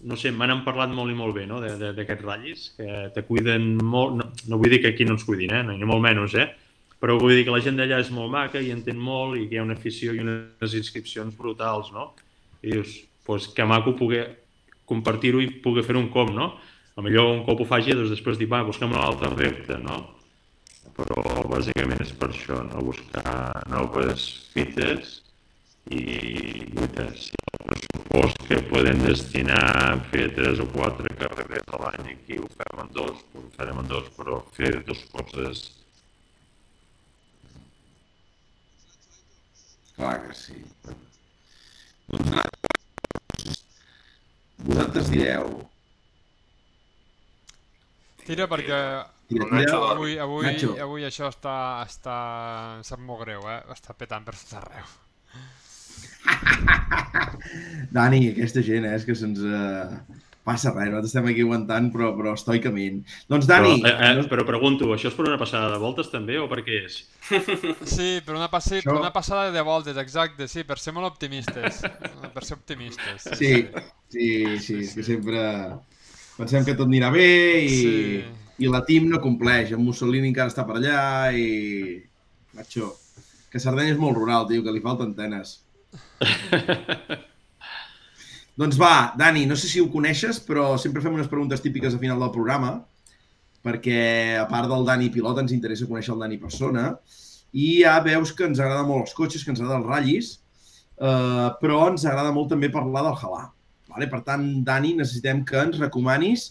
no sé, me n'han parlat molt i molt bé, no?, d'aquests ratllis, que te cuiden molt, no, no vull dir que aquí no ens cuidin, eh?, ni molt menys, eh?, però vull dir que la gent d'allà és molt maca i entén molt i que hi ha una afició i unes inscripcions brutals, no? I dius, pues, que maco poder compartir-ho i poder fer un com, no? A millor un cop ho faci, doncs després dir, va, busquem un altre repte, no? Però bàsicament és per això, no? Buscar noves fites i. Si el pressupost que podem destinar a fer tres o quatre carreres a l'any aquí ho fem en dos, ho farem en dos, però fer dues coses Clar que sí. Vosaltres direu, Tira perquè Nacho avui, avui, Nacho. avui això està, està... em sap molt greu, eh? Està petant per tot arreu. Dani, aquesta gent, eh, és que se'ns... Eh, passa res, nosaltres estem aquí aguantant, però, però estoicament. Doncs, Dani, Però, eh, no- eh, però pregunto, això és per una passada de voltes també o per què és? Sí, per una, passi... Això- per una passada de voltes, exacte, sí, per ser molt optimistes. Per ser optimistes. Sí, sí, sí, és que sempre pensem que tot anirà bé i, Sí. i la team no compleix. En Mussolini encara està per allà i... Macho, que Sardenya és molt rural, tio, que li falten antenes. doncs va, Dani, no sé si ho coneixes, però sempre fem unes preguntes típiques a final del programa, perquè a part del Dani pilot ens interessa conèixer el Dani persona, i ja veus que ens agrada molt els cotxes, que ens agrada els ratllis, eh, però ens agrada molt també parlar del halà. Vale? Per tant, Dani, necessitem que ens recomanis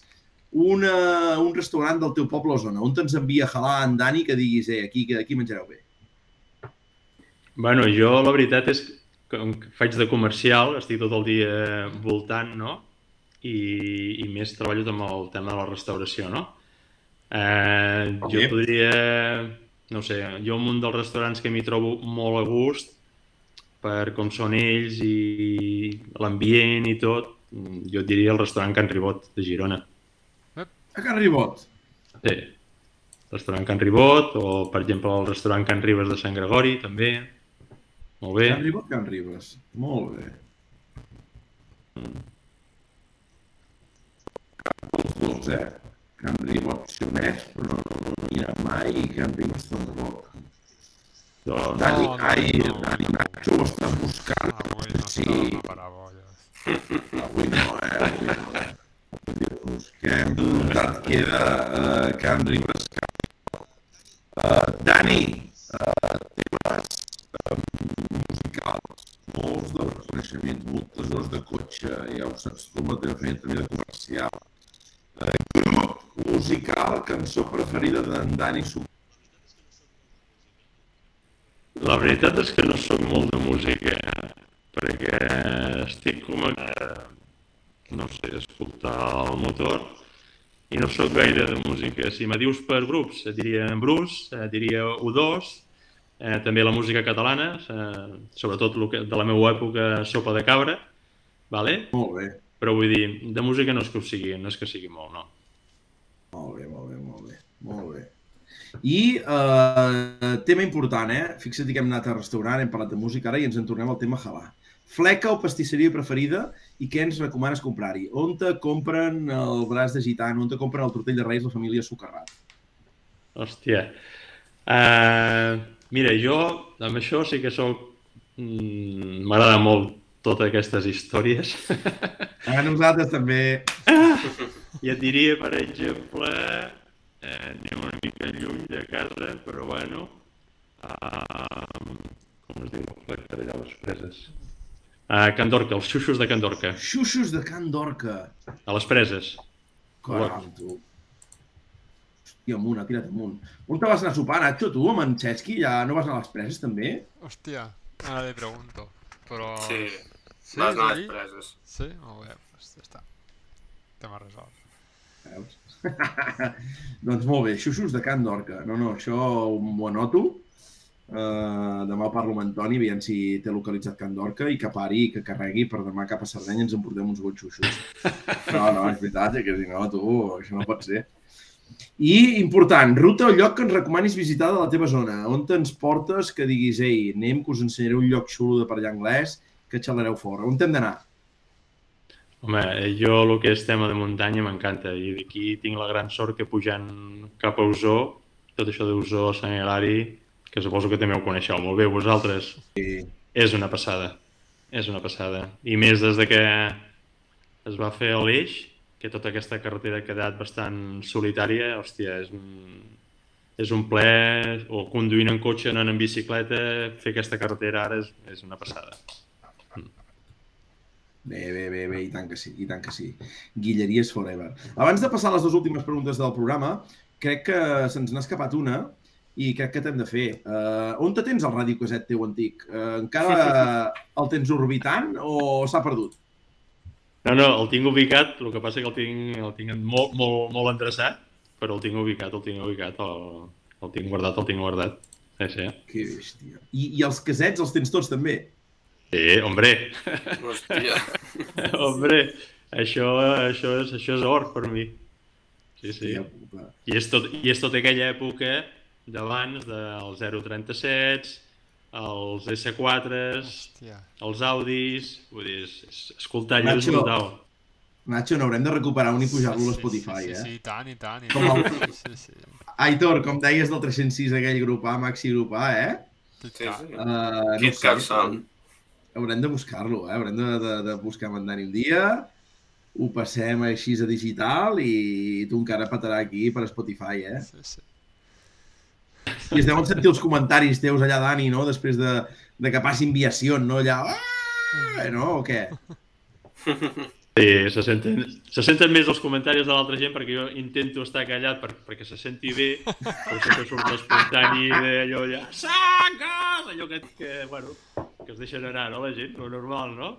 una, un restaurant del teu poble o zona. On te'ns envia halà en Dani que diguis, eh, aquí, aquí menjareu bé. Bueno, jo la veritat és com que faig de comercial, estic tot el dia voltant, no? I, i més treballo amb el tema de la restauració, no? Eh, jo Bé. podria, no sé, jo en un dels restaurants que m'hi trobo molt a gust, per com són ells i l'ambient i tot, jo et diria el restaurant Can Ribot de Girona. A Can Ribot. Sí. Restaurant Can Ribot o, per exemple, el restaurant Can Ribes de Sant Gregori, també. Molt bé. Can Ribot, Can Ribes. Molt bé. Els dos, eh? Can Ribot Xonès, però no ha mai Can Ribot de Roc. Doncs, Dani, no, ai, no. Dani Nacho ho estàs buscant. Avui no Sí. estava per abolles. Avui no, eh? Avui no, eh? Ho busquem. Et queda uh, Can Ribes. Can... Uh, Dani, uh, temes um, molts de reconeixements, moltes hores de cotxe, ja la teva feina també de comercial. Grup musical, cançó preferida d'en Dani Sub La veritat és que no sóc molt de música, perquè estic com a, no sé, escoltar el motor i no sóc gaire de música. Si me dius per grups, diria en Bruce, diria U2, eh, també la música catalana, eh, sobretot que, de la meva època Sopa de Cabra, vale? Molt bé. però vull dir, de música no és que ho sigui, no és que sigui molt, no. Molt bé, molt bé, molt bé. Molt bé. I uh, tema important, eh? Fixa't que hem anat a restaurant, hem parlat de música ara i ens en tornem al tema halà. Fleca o pastisseria preferida i què ens recomanes comprar-hi? On te compren el braç de gitano? On te compren el tortell de reis la família Socarrat? Hòstia. Uh, mira, jo amb això sí que sóc... Mm, M'agrada molt totes aquestes històries. A nosaltres també. I et diria, per exemple, eh, anem una mica lluny de casa, però bueno, uh, com es diu el plec per allà a les preses? A Can Dorca, els xuxos de Can Dorca, Xuxos de Can Dorca. a les preses. Caram, tu. Hòstia, amunt, ha tirat amunt. On te vas anar a sopar, Nacho, tu, amb en Xesqui? Ja no vas anar a les preses, també? Hòstia, ara li pregunto. Però... Sí, Sí, vas anar a les preses. Sí? Molt bé, doncs ja està. Tema resolt. Veus? doncs molt bé, xuxos de Can Dorca. No, no, això m'ho anoto. Uh, demà parlo amb Antoni, aviam si té localitzat Can Dorca i que pari i que carregui per demà cap a Sardenya ens emportem uns bons xuxos. No, no, és veritat, que si no, tu, això no pot ser. I, important, ruta o lloc que ens recomanis visitar de la teva zona. On te'ns portes que diguis, ei, anem, que us ensenyaré un lloc xulo de parlar anglès, que xalareu fora. On hem d'anar? Home, jo el que és tema de muntanya m'encanta i d'aquí tinc la gran sort que pujant cap a Osó, tot això d'Osó, Sant Hilari, que suposo que també ho coneixeu molt bé vosaltres, Sí. és una passada, és una passada. I més des de que es va fer l'eix, que tota aquesta carretera ha quedat bastant solitària, hòstia, és un, és un ple, o conduint en cotxe, anant en bicicleta, fer aquesta carretera ara és, és una passada. Bé, bé, bé, bé, i tant que sí, i tant que sí. Guilleries forever. Abans de passar a les dues últimes preguntes del programa, crec que se'ns n'ha escapat una i crec que t'hem de fer. Uh, on te tens el ràdio caset teu antic? Uh, encara el tens orbitant o s'ha perdut? No, no, el tinc ubicat, el que passa que el tinc, el tinc molt, molt, molt endreçat, però el tinc ubicat, el tinc ubicat, el, el tinc guardat, el tinc guardat. Sí, sí. Que bèstia. I, I els casets els tens tots també? Sí, hombre, Hòstia. hombre, això, això, és, això és or per mi. Sí, sí. I és, tot, I és tota aquella època d'abans dels 037, els S4s, Hòstia. els Audis, vull dir, és, és, escoltar allò és Nacho, brutal. Nacho, n'haurem de recuperar un i pujar-lo a Sí, Spotify, sí, sí, eh? sí, i tant, i tant. I Com el- tant. Sí, sí. Aitor, com deies del 306, aquell grup A, Maxi grup A, eh? Sí, sí. Uh, Kit Kat Sound. Haurem de buscar-lo, eh? Haurem de, de, de buscar amb en Dani un dia, ho passem així a digital i tu encara petarà aquí per Spotify, eh? Sí, sí. I es deuen sentir els comentaris teus allà, Dani, no? Després de, de que passi enviació, no? Allà, ah! no? O què? Sí, se senten, se senten més els comentaris de l'altra gent perquè jo intento estar callat per, perquè se senti bé, però sempre surt l'espontani d'allò allà, saques! Allò que, que, bueno, que es deixen anar, no, la gent, lo normal, no?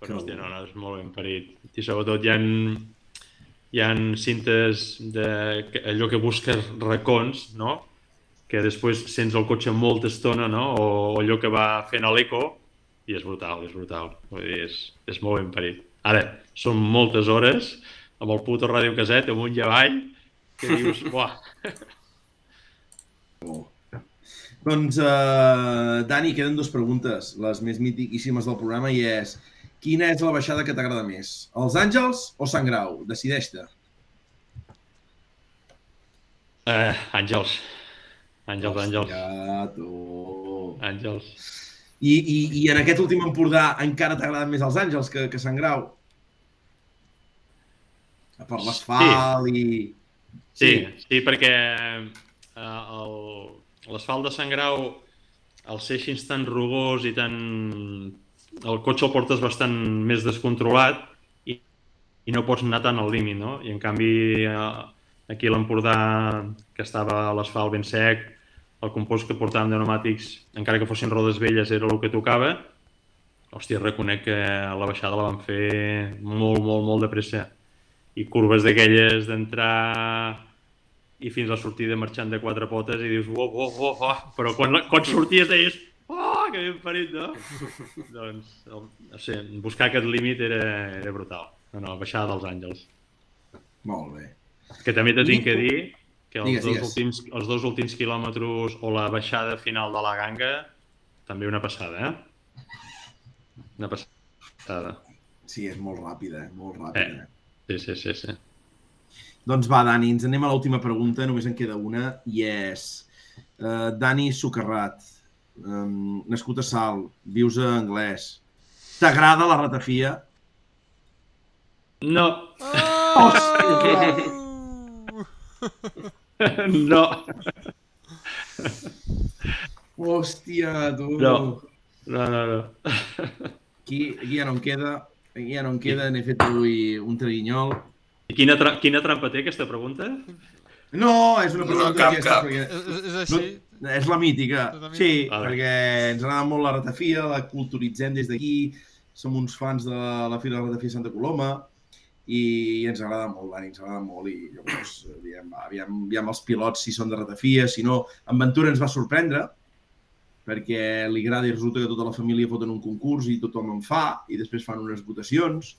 Però, hòstia, no, no, és molt ben parit. I sobretot hi ha, hi ha cintes de allò que busques racons, no? Que després sents el cotxe molta estona, no? O, o allò que va fent a l'eco, i és brutal, és brutal. Vull dir, és, és molt ben parit. Ara, són moltes hores amb el puto ràdio caset amunt i avall, que dius, buah, Doncs, uh, Dani, queden dues preguntes, les més mítiquíssimes del programa, i és quina és la baixada que t'agrada més? Els Àngels o Sant Grau? Decideix-te. eh, Àngels. Àngels, Àngels, tu. Àngels. I, i, I en aquest últim Empordà encara t'agraden més els Àngels que, que Sant Grau? Per l'asfalt i... Sí, sí, perquè eh, el- l'asfalt de Sant Grau, al ser així tan rugós i tan... El cotxe el portes bastant més descontrolat i, i no pots anar tant al límit, no? I en canvi, eh, aquí l'Empordà, que estava l'asfalt ben sec, el compost que portàvem de pneumàtics, encara que fossin rodes velles, era el que tocava. Hòstia, reconec que la baixada la vam fer molt, molt, molt de pressa. I curves d'aquelles d'entrar i fins a la sortida marxant de quatre potes i dius, oh, oh, oh, oh. però quan, la- quan sorties deies, oh, que ben parit, no? doncs, el, no sé, buscar aquest límit era, era brutal. No, no, baixada dels àngels. Molt bé. Que també te tinc que dir que els, Digues, dos digues. últims, els dos últims quilòmetres o la baixada final de la ganga, també una passada, eh? Una passada. Sí, és molt ràpida, eh? molt ràpida. Eh. Sí, sí, sí, sí. Doncs va, Dani, ens anem a l'última pregunta, només en queda una, i és... Uh, Dani Socarrat, um, nascut a Salt, vius a Anglès. T'agrada la ratafia? No, Oh! no, Hòstia, tu! No. no, no, no. Aquí, aquí ja no em queda, aquí ja no em queda, n'he fet avui un traguinyol. I quina, tra quina trampa té aquesta pregunta? No, és una No, pregunta cap, aquesta, cap. perquè... És, és- així? És la mítica. És la mítica? Sí, Vale. perquè ens agrada molt la ratafia, la culturitzem des d'aquí, som uns fans de la Fira de la Ratafia de Santa Coloma i ens agrada molt, Dani, ens agrada molt i llavors aviam, va, aviam, aviam els pilots si són de ratafia, si no, en Ventura ens va sorprendre perquè li agrada i resulta que tota la família foten un concurs i tothom en fa i després fan unes votacions.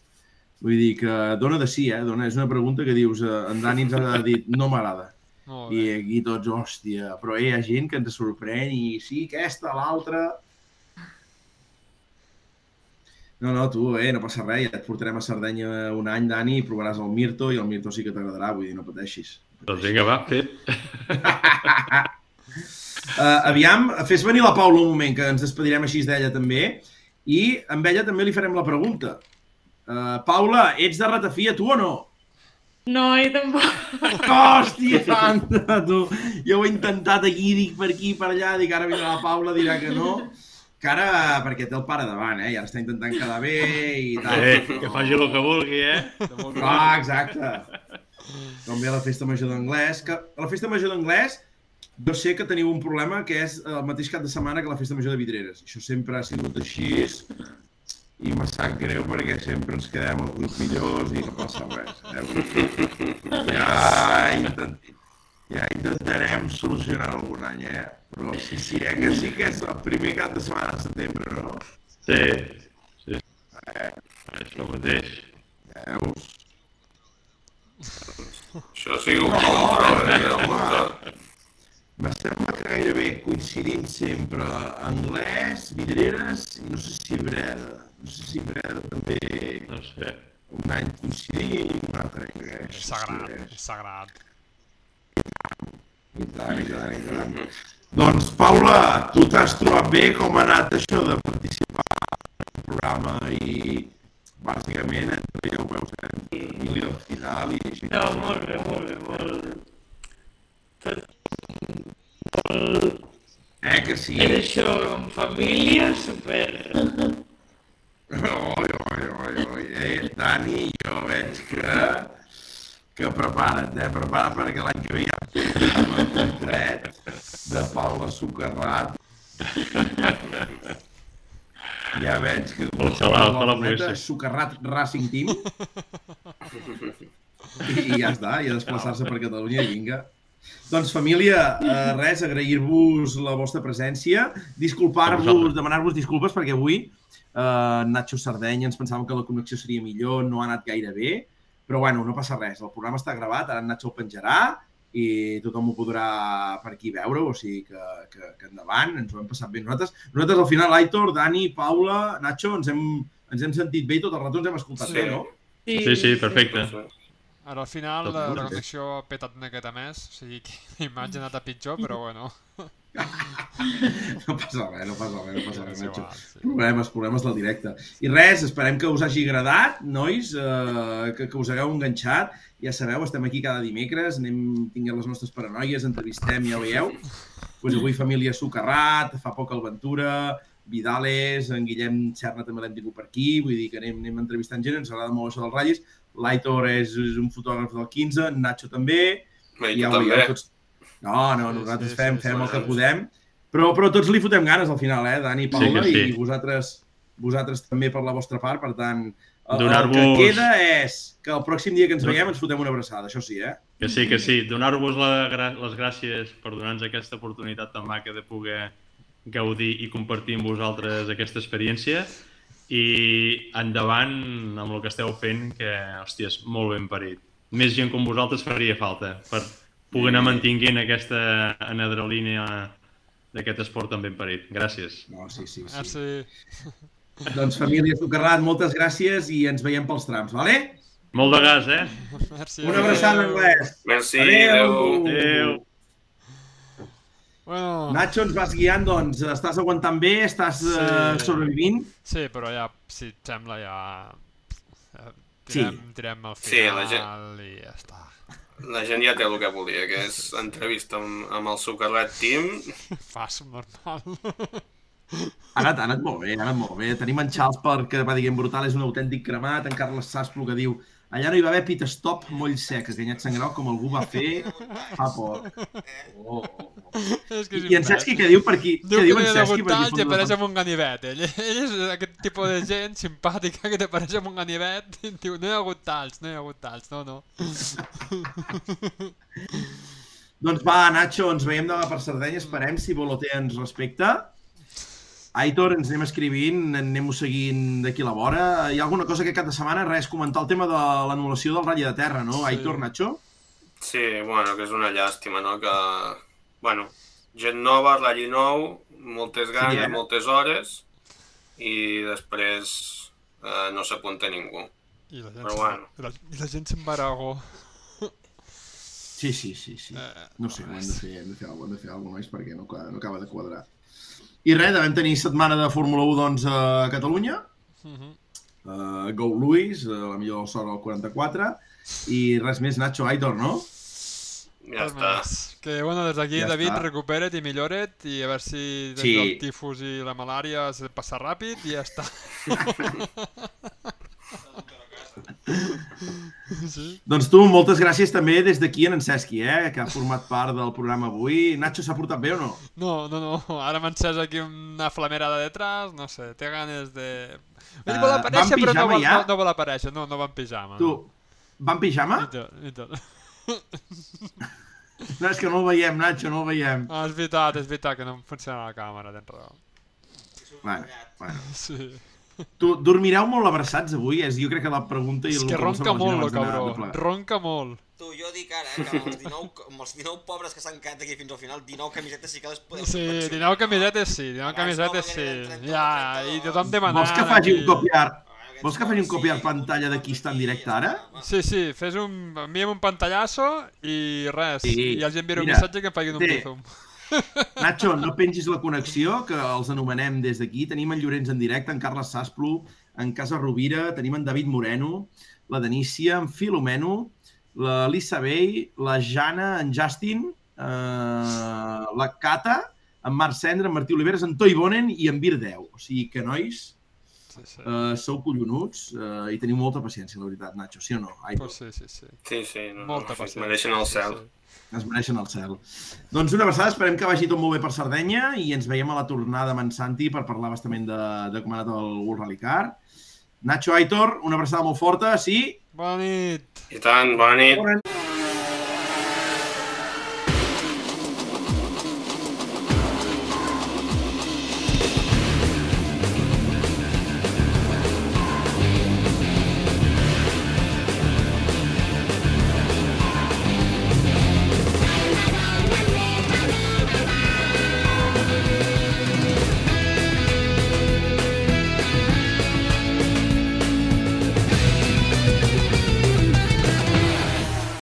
Vull dir que dona de sí, eh? Dona, és una pregunta que dius, eh, en Dani ens ha dit, no m'agrada. I aquí tots, hòstia, però hi ha gent que ens sorprèn i sí, aquesta, l'altra... No, no, tu, eh, no passa res, ja et portarem a Sardenya un any, Dani, i provaràs el Mirto, i el Mirto sí que t'agradarà, vull dir, no pateixis. Doncs vinga, va, fet. Uh, aviam, fes venir la Paula un moment, que ens despedirem així d'ella també, i amb ella també li farem la pregunta. Uh, Paula, ets de ratafia, tu o no? No, jo tampoc. Hòstia, santa, tu! Jo ho he intentat aquí, dic per aquí, per allà, dic ara vindrà la Paula, dirà que no. Que ara, perquè té el pare davant, eh? I ara està intentant quedar bé i tal. Eh, que faci el que vulgui, eh? Ah, exacte. Com ve la festa major d'anglès, que a la festa major d'anglès jo sé que teniu un problema que és el mateix cap de setmana que la festa major de Vidreres. Això sempre ha sigut així. i me sap greu perquè sempre ens quedem els grups millors i no passa res. Eh? Ja, intent... ja intentarem solucionar algun any, eh? Però sí, sí, eh? que sí que és el primer cap de setmana de setembre, no? Sí, sí. Eh, això mateix. Veus? Això sí que ho controla, eh? Home, me sembla que gairebé coincidim sempre. Anglès, vidreres i no sé si Breda. No sé si Breda també No sé. un any coincidim, un altre anglès. És sagrat, és sagrat. I tant, i tant, i tant. Doncs, Paula, tu t'has trobat bé com ha anat això de participar en el programa i bàsicament entre, ja ho veus, eh, entre i el final i així. No, molt bé, molt bé, molt... Eh, que sí? És això, en família, super... Oi, oi, oi, oi. Eh, Dani, jo veig que, que prepara't, eh? Prepara't perquè l'any que ve ha un de Paula Socarrat. Ja veig que... Ojalà, ojalà la pogués furgoneta, ser. Sucarrat Racing Team. I, I ja està, i a desplaçar-se per Catalunya vinga. Doncs família, eh, res, agrair-vos la vostra presència, disculpar-vos, demanar-vos disculpes perquè avui eh, Nacho Sardenya ens pensàvem que la connexió seria millor, no ha anat gaire bé, però bueno, no passa res, el programa està gravat, ara en Nacho el penjarà i tothom ho podrà per aquí veure, o sigui que, que, que endavant, ens ho hem passat bé nosaltres. Nosaltres al final, Aitor, Dani, Paula, Nacho, ens hem, ens hem sentit bé i tot el rato ens hem escoltat Sí. bé, no? Sí, sí, perfecte. Ara al final Tot la, connexió ha petat una miqueta més, o sigui que la imatge ha anat a pitjor, però bueno. No passa res, no passa res, no passa res, Nacho. sí. Problemes, problemes del directe. I res, esperem que us hagi agradat, nois, eh, que, que us hagueu enganxat. Ja sabeu, estem aquí cada dimecres, anem tinguent les nostres paranoies, entrevistem, ja veieu. Pues avui família Sucarrat, fa poc el Ventura, Vidales, en Guillem Serna també l'hem tingut per aquí, vull dir que anem, anem entrevistant gent, ens agrada molt això dels ratllis. L'Aitor és, és un fotògraf del 15, en Nacho també, Bé, i ja també. veieu tots. No, no, Sí, nosaltres sí, fem, sí, fem sí, el que sí. podem, però, però tots li fotem ganes al final, eh, Dani, Paula, que sí. i vosaltres, vosaltres també per la vostra part, per tant, el, el que queda és que el pròxim dia que ens veiem ens fotem una abraçada, això sí, eh? Que sí, que sí. Donar-vos les gràcies per donar-nos aquesta oportunitat tan maca de poder gaudir i compartir amb vosaltres aquesta experiència i endavant amb el que esteu fent, que, hòstia, és molt ben parit. Més gent com vosaltres faria falta per poder anar mantinguent aquesta adrenalina d'aquest esport tan ben parit. Gràcies. No, sí, sí, sí. Merci. Doncs família Sucarrat, moltes gràcies i ens veiem pels trams, vale? Molt de gas, eh? Merci. Una abraçada en res. Merci, Adéu. adéu. Adéu. Bueno, Nacho, ens vas guiant, doncs, estàs aguantant bé, estàs Sí. eh, sobrevivint. sí, però ja, si et sembla, ja... eh, Sí. Tirem, tirem al Sí, final la gent- i ja està. La gent ja té el que volia, que és entrevista amb, amb el Sucarrat Team. Fas normal. Ha anat, ha anat molt bé, ha anat molt bé. Tenim en Charles Park, que va dir que en Brutal és un autèntic cremat, en Carles Sasplo, que diu allà no hi va haver pit stop moll sec, aquellat sang groc com algú va fer fa poc. Oh, oh, oh. és que és I en Cesqui què diu per aquí? Diu que diu no en hi ha aquí talls i apareix amb un ganivet. Ell, ell és aquest tipus de gent simpàtica que t'apareix amb un ganivet i diu no hi ha hagut talls, no hi ha hagut talls, no, no. Doncs va, Nacho, ens veiem demà per Sardenya, esperem si Boloté ens respecta. Aitor, ens anem escrivint, anem-ho seguint d'aquí a la vora. Hi ha alguna cosa que cap de setmana? Res, comentar el tema de l'anul·lació del ratll de terra, no? Sí. Aitor, Nacho? Sí, bueno, que és una llàstima, no? Que, bueno, gent nova, ratll nou, moltes ganes, eh? moltes hores, i després eh, no s'apunta ningú. I la gent, Però bueno. la, i la gent se'n va. Sí, sí, sí, sí. Eh, No sé, ho hem de fer, hem de fer alguna cosa, hem de fer alguna cosa, perquè no, no acaba de quadrar. I res, devem tenir setmana de Fórmula 1 doncs, a Catalunya. Mhm. Uh, Go Lewis, uh, la millor sort al 44. I res més, Nacho Aitor, no? Ja Res està. més. Que, bueno, des d'aquí, Ja David, està. recupera't i millora't i a veure si des Sí. del tifus i la malària se passa ràpid i ja està. sí. Doncs tu, moltes gràcies també des d'aquí en en Cesqui, eh, que ha format part del programa avui. Nacho, s'ha portat bé o no? No, no, no, ara m'ha encès aquí una flamerada detrás, no sé, té ganes de... Ell Eh, vol va aparèixer, en però no vol, ja? no, no vol aparèixer, no, no va en pijama. Tu, va en pijama? I tot, i tot. No, és que no el veiem, Nacho, no el veiem. Ah, és veritat, és veritat que no funciona la càmera, tens raó. Bueno, bueno. Sí. Tu, dormireu molt abraçats avui? És, jo crec que la pregunta... I És el que ronca molt, lo d'anar cabró, de ronca molt. Tu, jo dic ara, eh, que amb els 19, amb els 19 pobres que s'han quedat aquí fins al final, 19 camisetes sí que les podem Sí, pensionar. 19 camisetes sí, 19 Abans camisetes sí. perquè eren 30, Ja, 30, i tothom demanant Vols que faci un copiar? Aquests Vols que faci un sí, copiar pantalla un d'aquí està en sí, directe ara? Sí, sí, fes un... envia'm un pantallasso i res. Sí, I els enviaré un mira, missatge que em facin un té. bizum. Nacho, no pengis la connexió, que els anomenem des d'aquí. Tenim en Llorenç en directe, en Carles Sasplo, en Casa Rovira, tenim en David Moreno, la Denícia, en Filomeno, la Lisa Bey, la Jana, en Justin, eh, la Cata, en Marc Cendra, en Martí Oliveres, en Toi Bonen i en Vir 10. O sigui que, nois, Sí, sí. Uh, sou collonuts uh, i teniu molta paciència, la veritat, Nacho, sí o no? Ai, Pues sí, sí, sí. Sí, sí, no, Molta no, paciència. mereixen el sí, cel. sí. Es mereixen el cel. Doncs una abraçada, esperem que vagi tot molt bé per Sardenya i ens veiem a la tornada amb en Santi per parlar bastament de, de com ha anat el World Rally Car. Nacho Aitor, una abraçada molt forta, sí? Bona nit! I tant, bona nit. Bona nit.